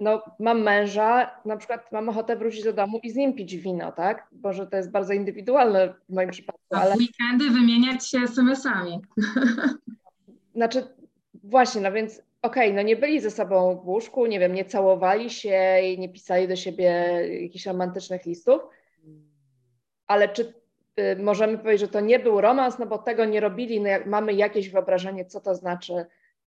no, mam męża, na przykład mam ochotę wrócić do domu i z nim pić wino, tak? Boże, to jest bardzo indywidualne w moim przypadku. Ale... W weekendy wymieniać się SMS-ami. Znaczy, właśnie, no więc okej, okay, no nie byli ze sobą w łóżku, nie wiem, nie całowali się i nie pisali do siebie jakichś romantycznych listów, ale czy y, możemy powiedzieć, że to nie był romans, no bo tego nie robili, no jak, mamy jakieś wyobrażenie, co to znaczy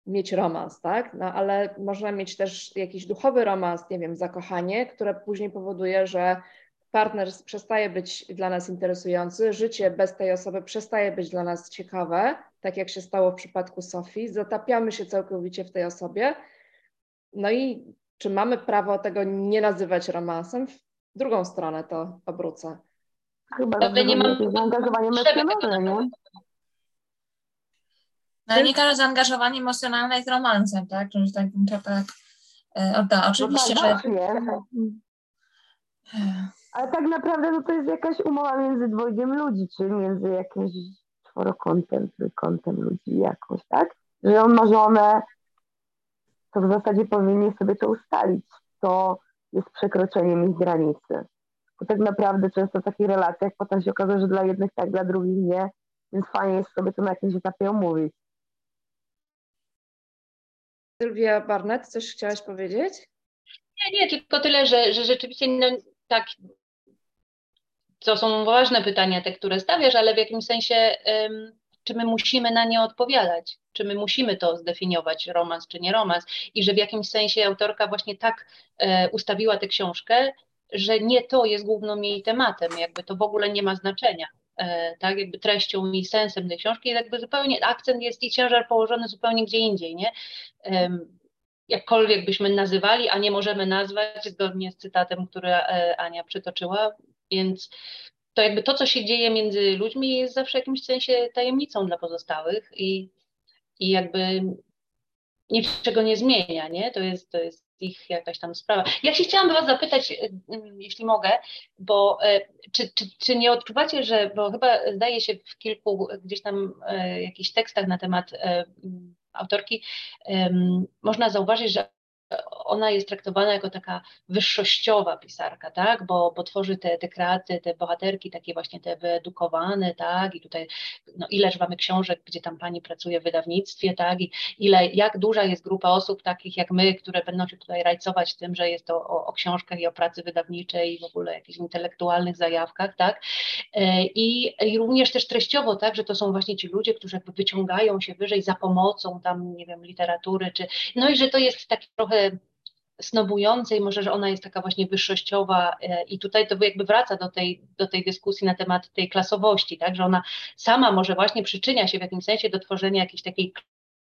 mieć romans, tak? No ale można mieć też jakiś duchowy romans, nie wiem, zakochanie, które później powoduje, że partner przestaje być dla nas interesujący, życie bez tej osoby przestaje być dla nas ciekawe, tak jak się stało w przypadku Sofii, zatapiamy się całkowicie w tej osobie. No i czy mamy prawo tego nie nazywać romansem? W drugą stronę to obrócę. Chyba że nie mam zaangażowanie emocjonalne, nie? No nie każde zaangażowanie emocjonalne jest romansem, tak? Że tak bym to tak e, odda. Oczywiście, no tak, że... Ale tak naprawdę no to jest jakaś umowa między dwojgiem ludzi, czy między jakimś czworokątem, trójkątem ludzi jakoś, tak? Że on ma żonę, to w zasadzie powinien sobie to ustalić. To jest przekroczeniem ich granicy. Bo tak naprawdę często w takich relacjach potem się okazuje, że dla jednych tak, dla drugich nie, więc fajnie jest sobie to na jakimś etapie omówić. Sylwia Barnett, coś chciałaś powiedzieć? Nie, nie, tylko tyle, że, że rzeczywiście no, tak to są ważne pytania, te, które stawiasz, ale w jakimś sensie, czy my musimy na nie odpowiadać? Czy my musimy to zdefiniować, romans czy nie romans? I że w jakimś sensie autorka właśnie tak e, ustawiła tę książkę, że nie to jest głównym jej tematem, jakby to w ogóle nie ma znaczenia. E, tak, jakby treścią i sensem tej książki, jakby zupełnie akcent jest i ciężar położony zupełnie gdzie indziej, nie? jakkolwiek byśmy nazywali, a nie możemy nazwać, zgodnie z cytatem, który e, Ania przytoczyła, więc to jakby to, co się dzieje między ludźmi jest zawsze w jakimś sensie tajemnicą dla pozostałych i, i jakby niczego nie zmienia, nie? To jest, to jest ich jakaś tam sprawa. Ja się chciałam Was zapytać, e, jeśli mogę, bo e, czy, czy, czy nie odczuwacie, że, bo chyba zdaje się w kilku gdzieś tam jakichś tekstach na temat autorki, można zauważyć, że ona jest traktowana jako taka wyższościowa pisarka, tak, bo, bo tworzy te, te kreacje, te bohaterki takie właśnie te wyedukowane, tak, i tutaj no ileż mamy książek, gdzie tam pani pracuje w wydawnictwie, tak, i ile, jak duża jest grupa osób takich jak my, które będą się tutaj rajcować tym, że jest to o, o książkach i o pracy wydawniczej i w ogóle jakichś intelektualnych zajawkach, tak, e, i, i również też treściowo, tak, że to są właśnie ci ludzie, którzy jakby wyciągają się wyżej za pomocą tam, nie wiem, literatury, czy, no i że to jest taki trochę snobujące i może, że ona jest taka właśnie wyższościowa e, i tutaj to jakby wraca do tej, do tej dyskusji na temat tej klasowości, tak, że ona sama może właśnie przyczynia się w jakimś sensie do tworzenia jakiejś takiej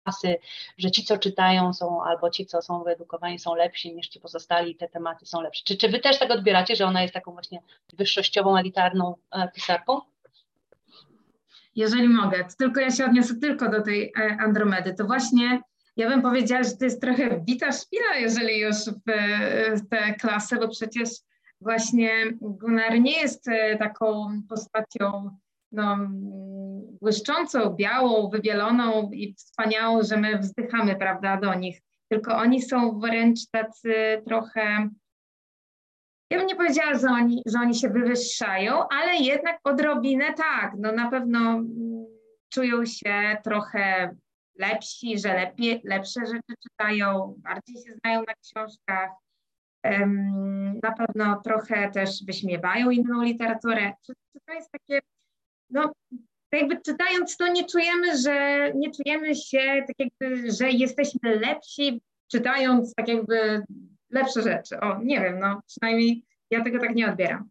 klasy, że ci, co czytają są, albo ci, co są wyedukowani są lepsi niż ci pozostali, te tematy są lepsze. Czy, czy wy też tak odbieracie, że ona jest taką właśnie wyższościową, elitarną e, pisarką? Jeżeli mogę, tylko ja się odniosę tylko do tej e, Andromedy, to właśnie ja bym powiedziała, że to jest trochę bita szpila, jeżeli już w, w tę klasę, bo przecież właśnie Gunnar nie jest e, taką postacią no, błyszczącą, białą, wybieloną i wspaniałą, że my wzdychamy, prawda, do nich. Tylko oni są wręcz tacy trochę, ja bym nie powiedziała, że oni, że oni się wywyższają, ale jednak odrobinę tak, no na pewno mm, czują się trochę lepsi, że lepiej, lepsze rzeczy czytają, bardziej się znają na książkach. Na pewno trochę też wyśmiewają inną literaturę. To jest takie, no jakby czytając to nie czujemy, że nie czujemy się tak jakby, że jesteśmy lepsi czytając tak jakby lepsze rzeczy. O, nie wiem, no przynajmniej ja tego tak nie odbieram.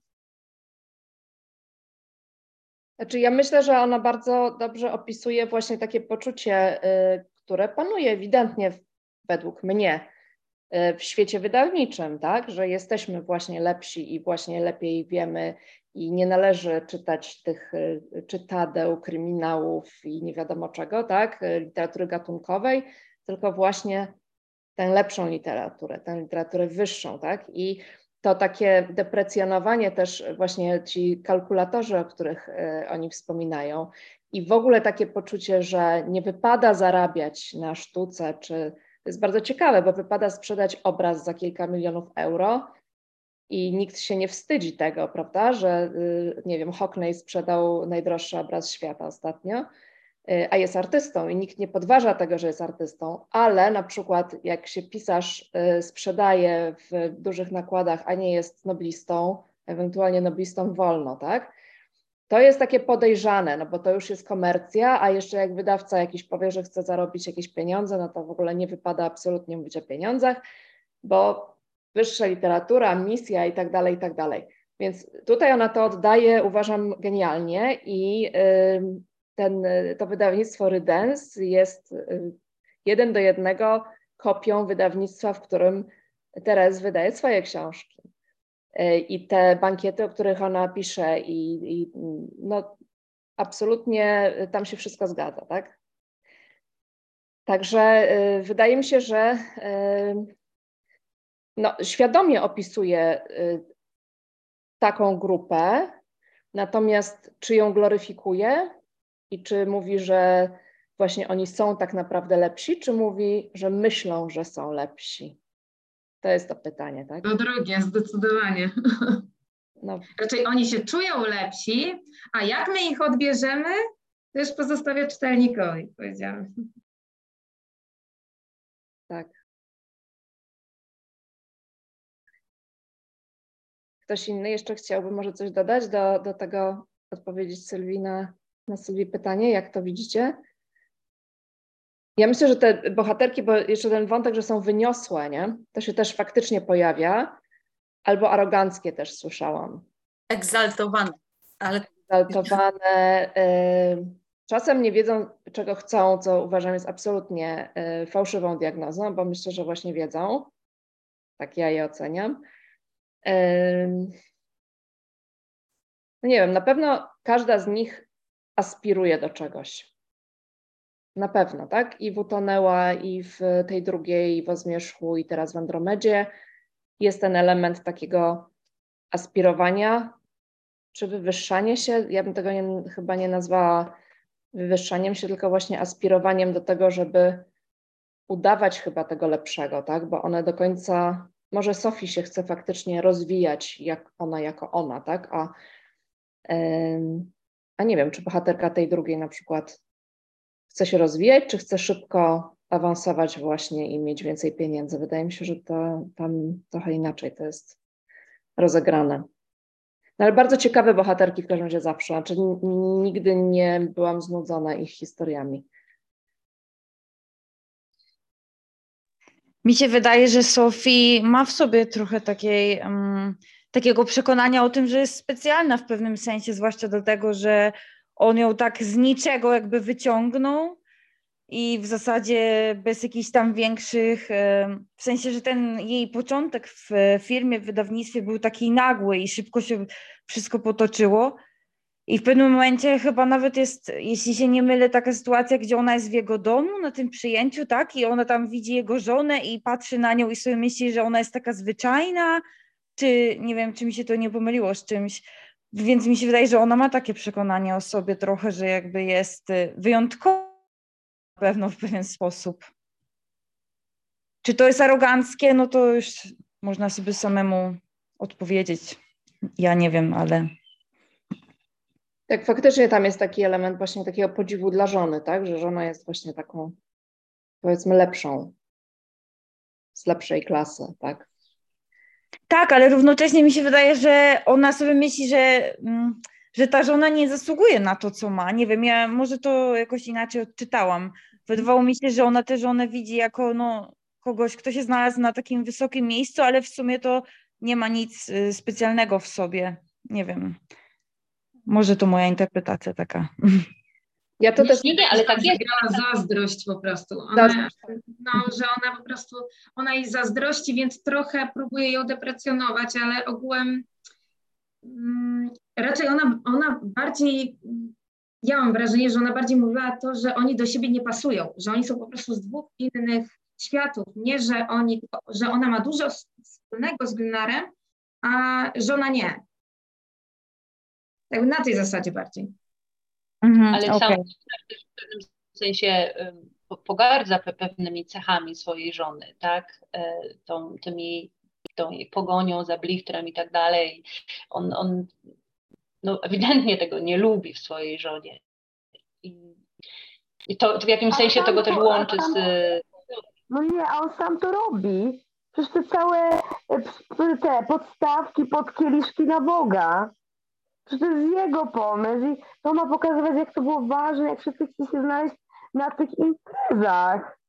Znaczy, ja myślę, że ona bardzo dobrze opisuje właśnie takie poczucie, y, które panuje ewidentnie według mnie y, w świecie wydawniczym, tak? Że jesteśmy właśnie lepsi i właśnie lepiej wiemy i nie należy czytać tych y, czytadeł, kryminałów i nie wiadomo czego, tak? Literatury gatunkowej, tylko właśnie tę lepszą literaturę, tę literaturę wyższą, tak? I to takie deprecjonowanie też właśnie ci kalkulatorzy, o których e, oni wspominają. I w ogóle takie poczucie, że nie wypada zarabiać na sztuce, czy to jest bardzo ciekawe, bo wypada sprzedać obraz za kilka milionów euro i nikt się nie wstydzi tego, prawda, że y, nie wiem, Hockney sprzedał najdroższy obraz świata ostatnio, a jest artystą i nikt nie podważa tego, że jest artystą, ale na przykład jak się pisarz y, sprzedaje w dużych nakładach, a nie jest noblistą, ewentualnie noblistą wolno, tak? To jest takie podejrzane, no bo to już jest komercja, a jeszcze jak wydawca jakiś powie, że chce zarobić jakieś pieniądze, no to w ogóle nie wypada absolutnie mówić o pieniądzach, bo wyższa literatura, misja i tak dalej, i tak dalej. Więc tutaj ona to oddaje, uważam, genialnie i yy, ten, to wydawnictwo Rydens jest y, jeden do jednego kopią wydawnictwa, w którym Terez wydaje swoje książki. Y, I te bankiety, o których ona pisze, i, i no, absolutnie tam się wszystko zgadza, tak? Także wydaje mi się, że no, świadomie opisuje taką grupę, natomiast czy ją gloryfikuje, i czy mówi, że właśnie oni są tak naprawdę lepsi, czy mówi, że myślą, że są lepsi? To jest to pytanie, tak? To drugie, zdecydowanie. No. Raczej oni się czują lepsi, a jak my ich odbierzemy, to już pozostawię czytelnikowi, powiedziałam. Tak. Ktoś inny jeszcze chciałby może coś dodać do, do tego, odpowiedzieć Sylwina na sobie pytanie, jak to widzicie? Ja myślę, że te bohaterki, bo jeszcze ten wątek, że są wyniosłe, nie? To się też faktycznie pojawia. Albo aroganckie też słyszałam. Egzaltowane. Ale... Egzaltowane. Y, czasem nie wiedzą, czego chcą, co uważam jest absolutnie y, fałszywą diagnozą, bo myślę, że właśnie wiedzą. Tak ja je oceniam. Y, no nie wiem, na pewno każda z nich aspiruje do czegoś. Na pewno, tak? I w Utonęła, i w tej drugiej, w Ozmierzchu, i teraz w Andromedzie jest ten element takiego aspirowania, czy wywyższanie się. Ja bym tego nie, chyba nie nazwała wywyższaniem się, tylko właśnie aspirowaniem do tego, żeby udawać chyba tego lepszego, tak? Bo one do końca, może Sofii się chce faktycznie rozwijać jak ona jako ona, tak? A, a nie wiem, czy bohaterka tej drugiej na przykład chce się rozwijać, czy chce szybko awansować właśnie i mieć więcej pieniędzy. Wydaje mi się, że to tam trochę inaczej to jest rozegrane. No ale bardzo ciekawe bohaterki w każdym razie zawsze. Znaczy, nigdy nie byłam znudzona ich historiami. Mi się wydaje, że Sophie ma w sobie trochę takiej, um, takiego przekonania o tym, że jest specjalna w pewnym sensie, zwłaszcza do tego, że on ją tak z niczego jakby wyciągnął i w zasadzie bez jakichś tam większych, w sensie, że ten jej początek w firmie, w wydawnictwie był taki nagły i szybko się wszystko potoczyło. I w pewnym momencie chyba nawet jest, jeśli się nie mylę, taka sytuacja, gdzie ona jest w jego domu na tym przyjęciu, tak? I ona tam widzi jego żonę i patrzy na nią i sobie myśli, że ona jest taka zwyczajna, czy nie wiem, czy mi się to nie pomyliło z czymś. Więc mi się wydaje, że ona ma takie przekonanie o sobie trochę, że jakby jest y, wyjątkowa na pewno w pewien sposób. Czy to jest aroganckie? No to już można sobie samemu odpowiedzieć. Ja nie wiem, ale. Tak, faktycznie tam jest taki element właśnie takiego podziwu dla żony, tak? Że żona jest właśnie taką, powiedzmy, lepszą, z lepszej klasy, tak? Tak, ale równocześnie mi się wydaje, że ona sobie myśli, że, mm, że ta żona nie zasługuje na to, co ma. Nie wiem, ja może to jakoś inaczej odczytałam. Wydawało mi się, że ona tę żonę widzi jako no, kogoś, kto się znalazł na takim wysokim miejscu, ale w sumie to nie ma nic y, specjalnego w sobie. Nie wiem. Może to moja interpretacja taka. Ja to nie, też nie, nie, ale tak jest. zazdrość po prostu. Ona, no, że ona po prostu, ona jej zazdrości, więc trochę próbuje ją deprecjonować, ale ogółem mm, raczej ona, ona bardziej, ja mam wrażenie, że ona bardziej mówiła to, że oni do siebie nie pasują, że oni są po prostu z dwóch innych światów. Nie, że oni, że ona ma dużo wspólnego z Glenarem, a żona nie. Tak na tej zasadzie bardziej. Mhm, Ale okay. sam w pewnym sensie pogardza pewnymi cechami swojej żony, tak? E, tą, tymi, tą jej pogonią za blichtrem i tak dalej. On, on no, ewidentnie tego nie lubi w swojej żonie. I, i to, w jakimś sensie tego też łączy z... No nie, a on sam to robi. Przecież te całe e, te podstawki pod kieliszki na Boga. Przecież to jest jego pomysł i to ma pokazywać, jak to było ważne, jak wszyscy chcieli się znaleźć na tych imprezach.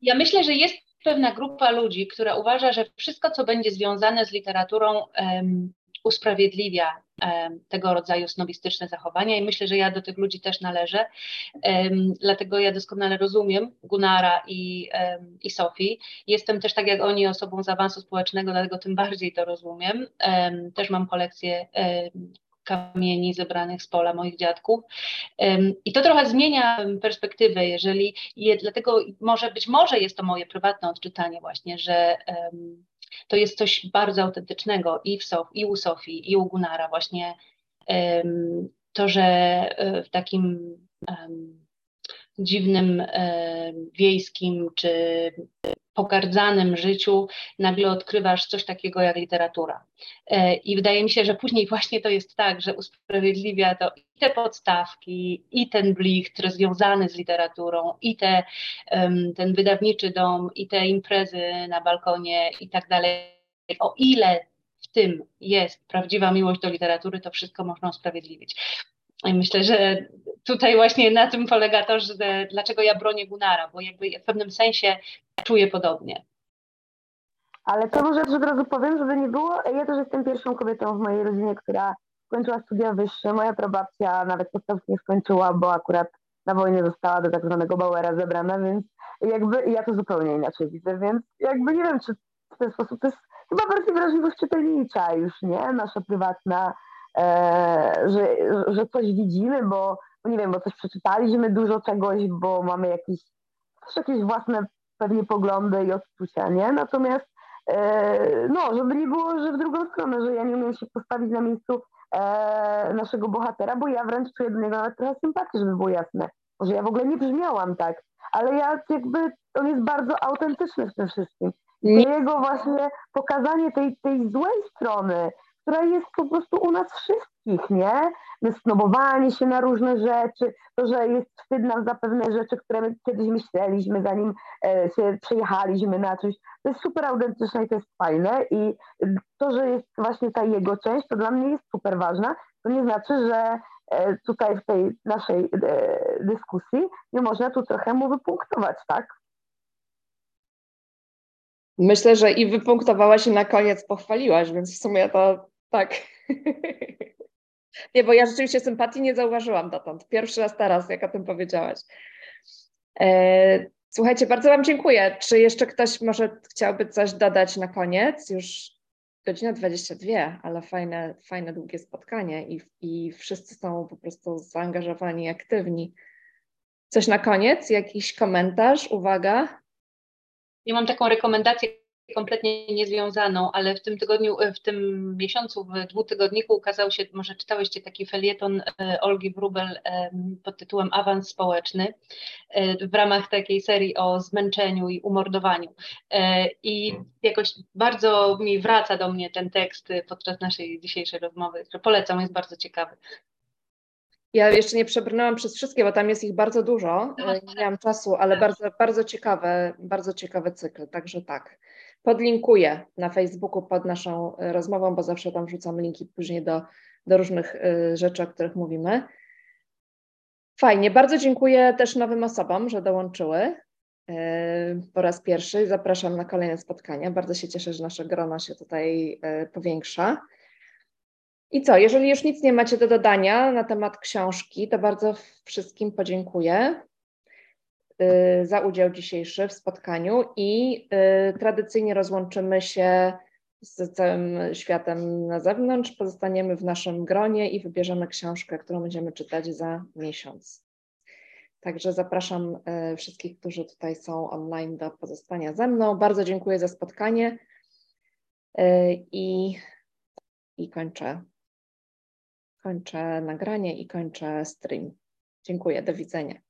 Ja myślę, że jest pewna grupa ludzi, która uważa, że wszystko, co będzie związane z literaturą, um, usprawiedliwia um, tego rodzaju snobistyczne zachowania i myślę, że ja do tych ludzi też należę. Um, dlatego ja doskonale rozumiem Gunara i, i Sofii. Jestem też tak jak oni osobą z awansu społecznego, dlatego tym bardziej to rozumiem. też mam kolekcję kamieni zebranych z pola moich dziadków. I to trochę zmienia perspektywę, jeżeli je, dlatego może być może jest to moje prywatne odczytanie właśnie, że to jest coś bardzo autentycznego i, w Sof, i u Sofii, i u Gunara właśnie to, że e, w takim dziwnym e, wiejskim czy pogardzanym życiu nagle odkrywasz coś takiego jak literatura. E, I wydaje mi się, że później właśnie to jest tak, że usprawiedliwia to i te podstawki, i ten blichtr związany z literaturą, i te, ten wydawniczy dom, i te imprezy na balkonie i tak dalej. O ile w tym jest prawdziwa miłość do literatury, to wszystko można usprawiedliwić. I myślę, że tutaj właśnie na tym polega to, że dlaczego ja bronię Gunara, bo jakby w pewnym sensie czuję podobnie. Ale to może od razu powiem, żeby nie było. Ja też jestem pierwszą kobietą w mojej rodzinie, która skończyła studia wyższe. Moja prababcia nawet podstawki nie skończyła, bo akurat na wojnie została do tak zwanego Bauera zebrana, więc jakby ja to zupełnie inaczej widzę, więc jakby nie wiem, czy w ten sposób to jest chyba bardziej wrażliwość czytelnicza już, nie? Nasza prywatna, że, że coś widzimy, bo, nie wiem, bo coś przeczytaliśmy dużo czegoś, bo mamy jakieś, też jakieś własne pewnie poglądy i odczucia, nie? Natomiast e, no, żeby nie było, że w drugą stronę, że ja nie umiem się postawić na miejscu e, naszego bohatera, bo ja wręcz czuję do niego nawet trochę sympatię, żeby było jasne. Może ja w ogóle nie brzmiałam tak, ale ja jakby, on jest bardzo autentyczny w tym wszystkim. I jego właśnie pokazanie tej, tej złej strony, która jest po prostu u nas wszystkich, nie? Snobowanie się na różne rzeczy, to, że jest wstyd nam za pewne rzeczy, które my kiedyś myśleliśmy, zanim e, się przejechaliśmy na coś. To jest super autentyczne i to jest fajne i to, że jest właśnie ta jego część, to dla mnie jest super ważna. To nie znaczy, że e, tutaj w tej naszej e, dyskusji nie można tu trochę mu wypunktować, tak? Myślę, że i wypunktowałaś i na koniec pochwaliłaś, więc w sumie to tak. nie, bo ja rzeczywiście sympatii nie zauważyłam dotąd. Pierwszy raz teraz, jak o tym powiedziałaś. E, słuchajcie, bardzo Wam dziękuję. Czy jeszcze ktoś może chciałby coś dodać na koniec? Już godzina 22, ale fajne, fajne długie spotkanie i, i wszyscy są po prostu zaangażowani, aktywni. Coś na koniec? Jakiś komentarz, uwaga? Ja mam taką rekomendację kompletnie niezwiązaną, ale w tym tygodniu, w tym miesiącu w dwutygodniku ukazał się, może czytałyście taki felieton e, Olgi Wrubel e, pod tytułem Awans Społeczny e, w ramach takiej serii o zmęczeniu i umordowaniu. I jakoś bardzo mi wraca do mnie ten tekst podczas naszej dzisiejszej rozmowy. Polecam, jest bardzo ciekawy. Ja jeszcze nie przebrnęłam przez wszystkie, bo tam jest ich bardzo dużo. Nie miałam czasu, ale bardzo, bardzo ciekawe, bardzo ciekawy cykl, także tak. Podlinkuję na Facebooku pod naszą e, rozmową, bo zawsze tam wrzucam linki później do, do różnych e, rzeczy, o których mówimy. Fajnie, bardzo dziękuję też nowym osobom, że dołączyły e, po raz pierwszy. Zapraszam na kolejne spotkania. Bardzo się cieszę, że nasze grono się tutaj powiększa. I co, jeżeli już nic nie macie do dodania na temat książki, to bardzo wszystkim podziękuję. Y, za udział dzisiejszy w spotkaniu i y, tradycyjnie rozłączymy się z całym światem na zewnątrz, pozostaniemy w naszym gronie i wybierzemy książkę, którą będziemy czytać za miesiąc. Także zapraszam y, wszystkich, którzy tutaj są online do pozostania ze mną. Bardzo dziękuję za spotkanie i, i kończę, kończę nagranie i kończę stream. Dziękuję, do widzenia.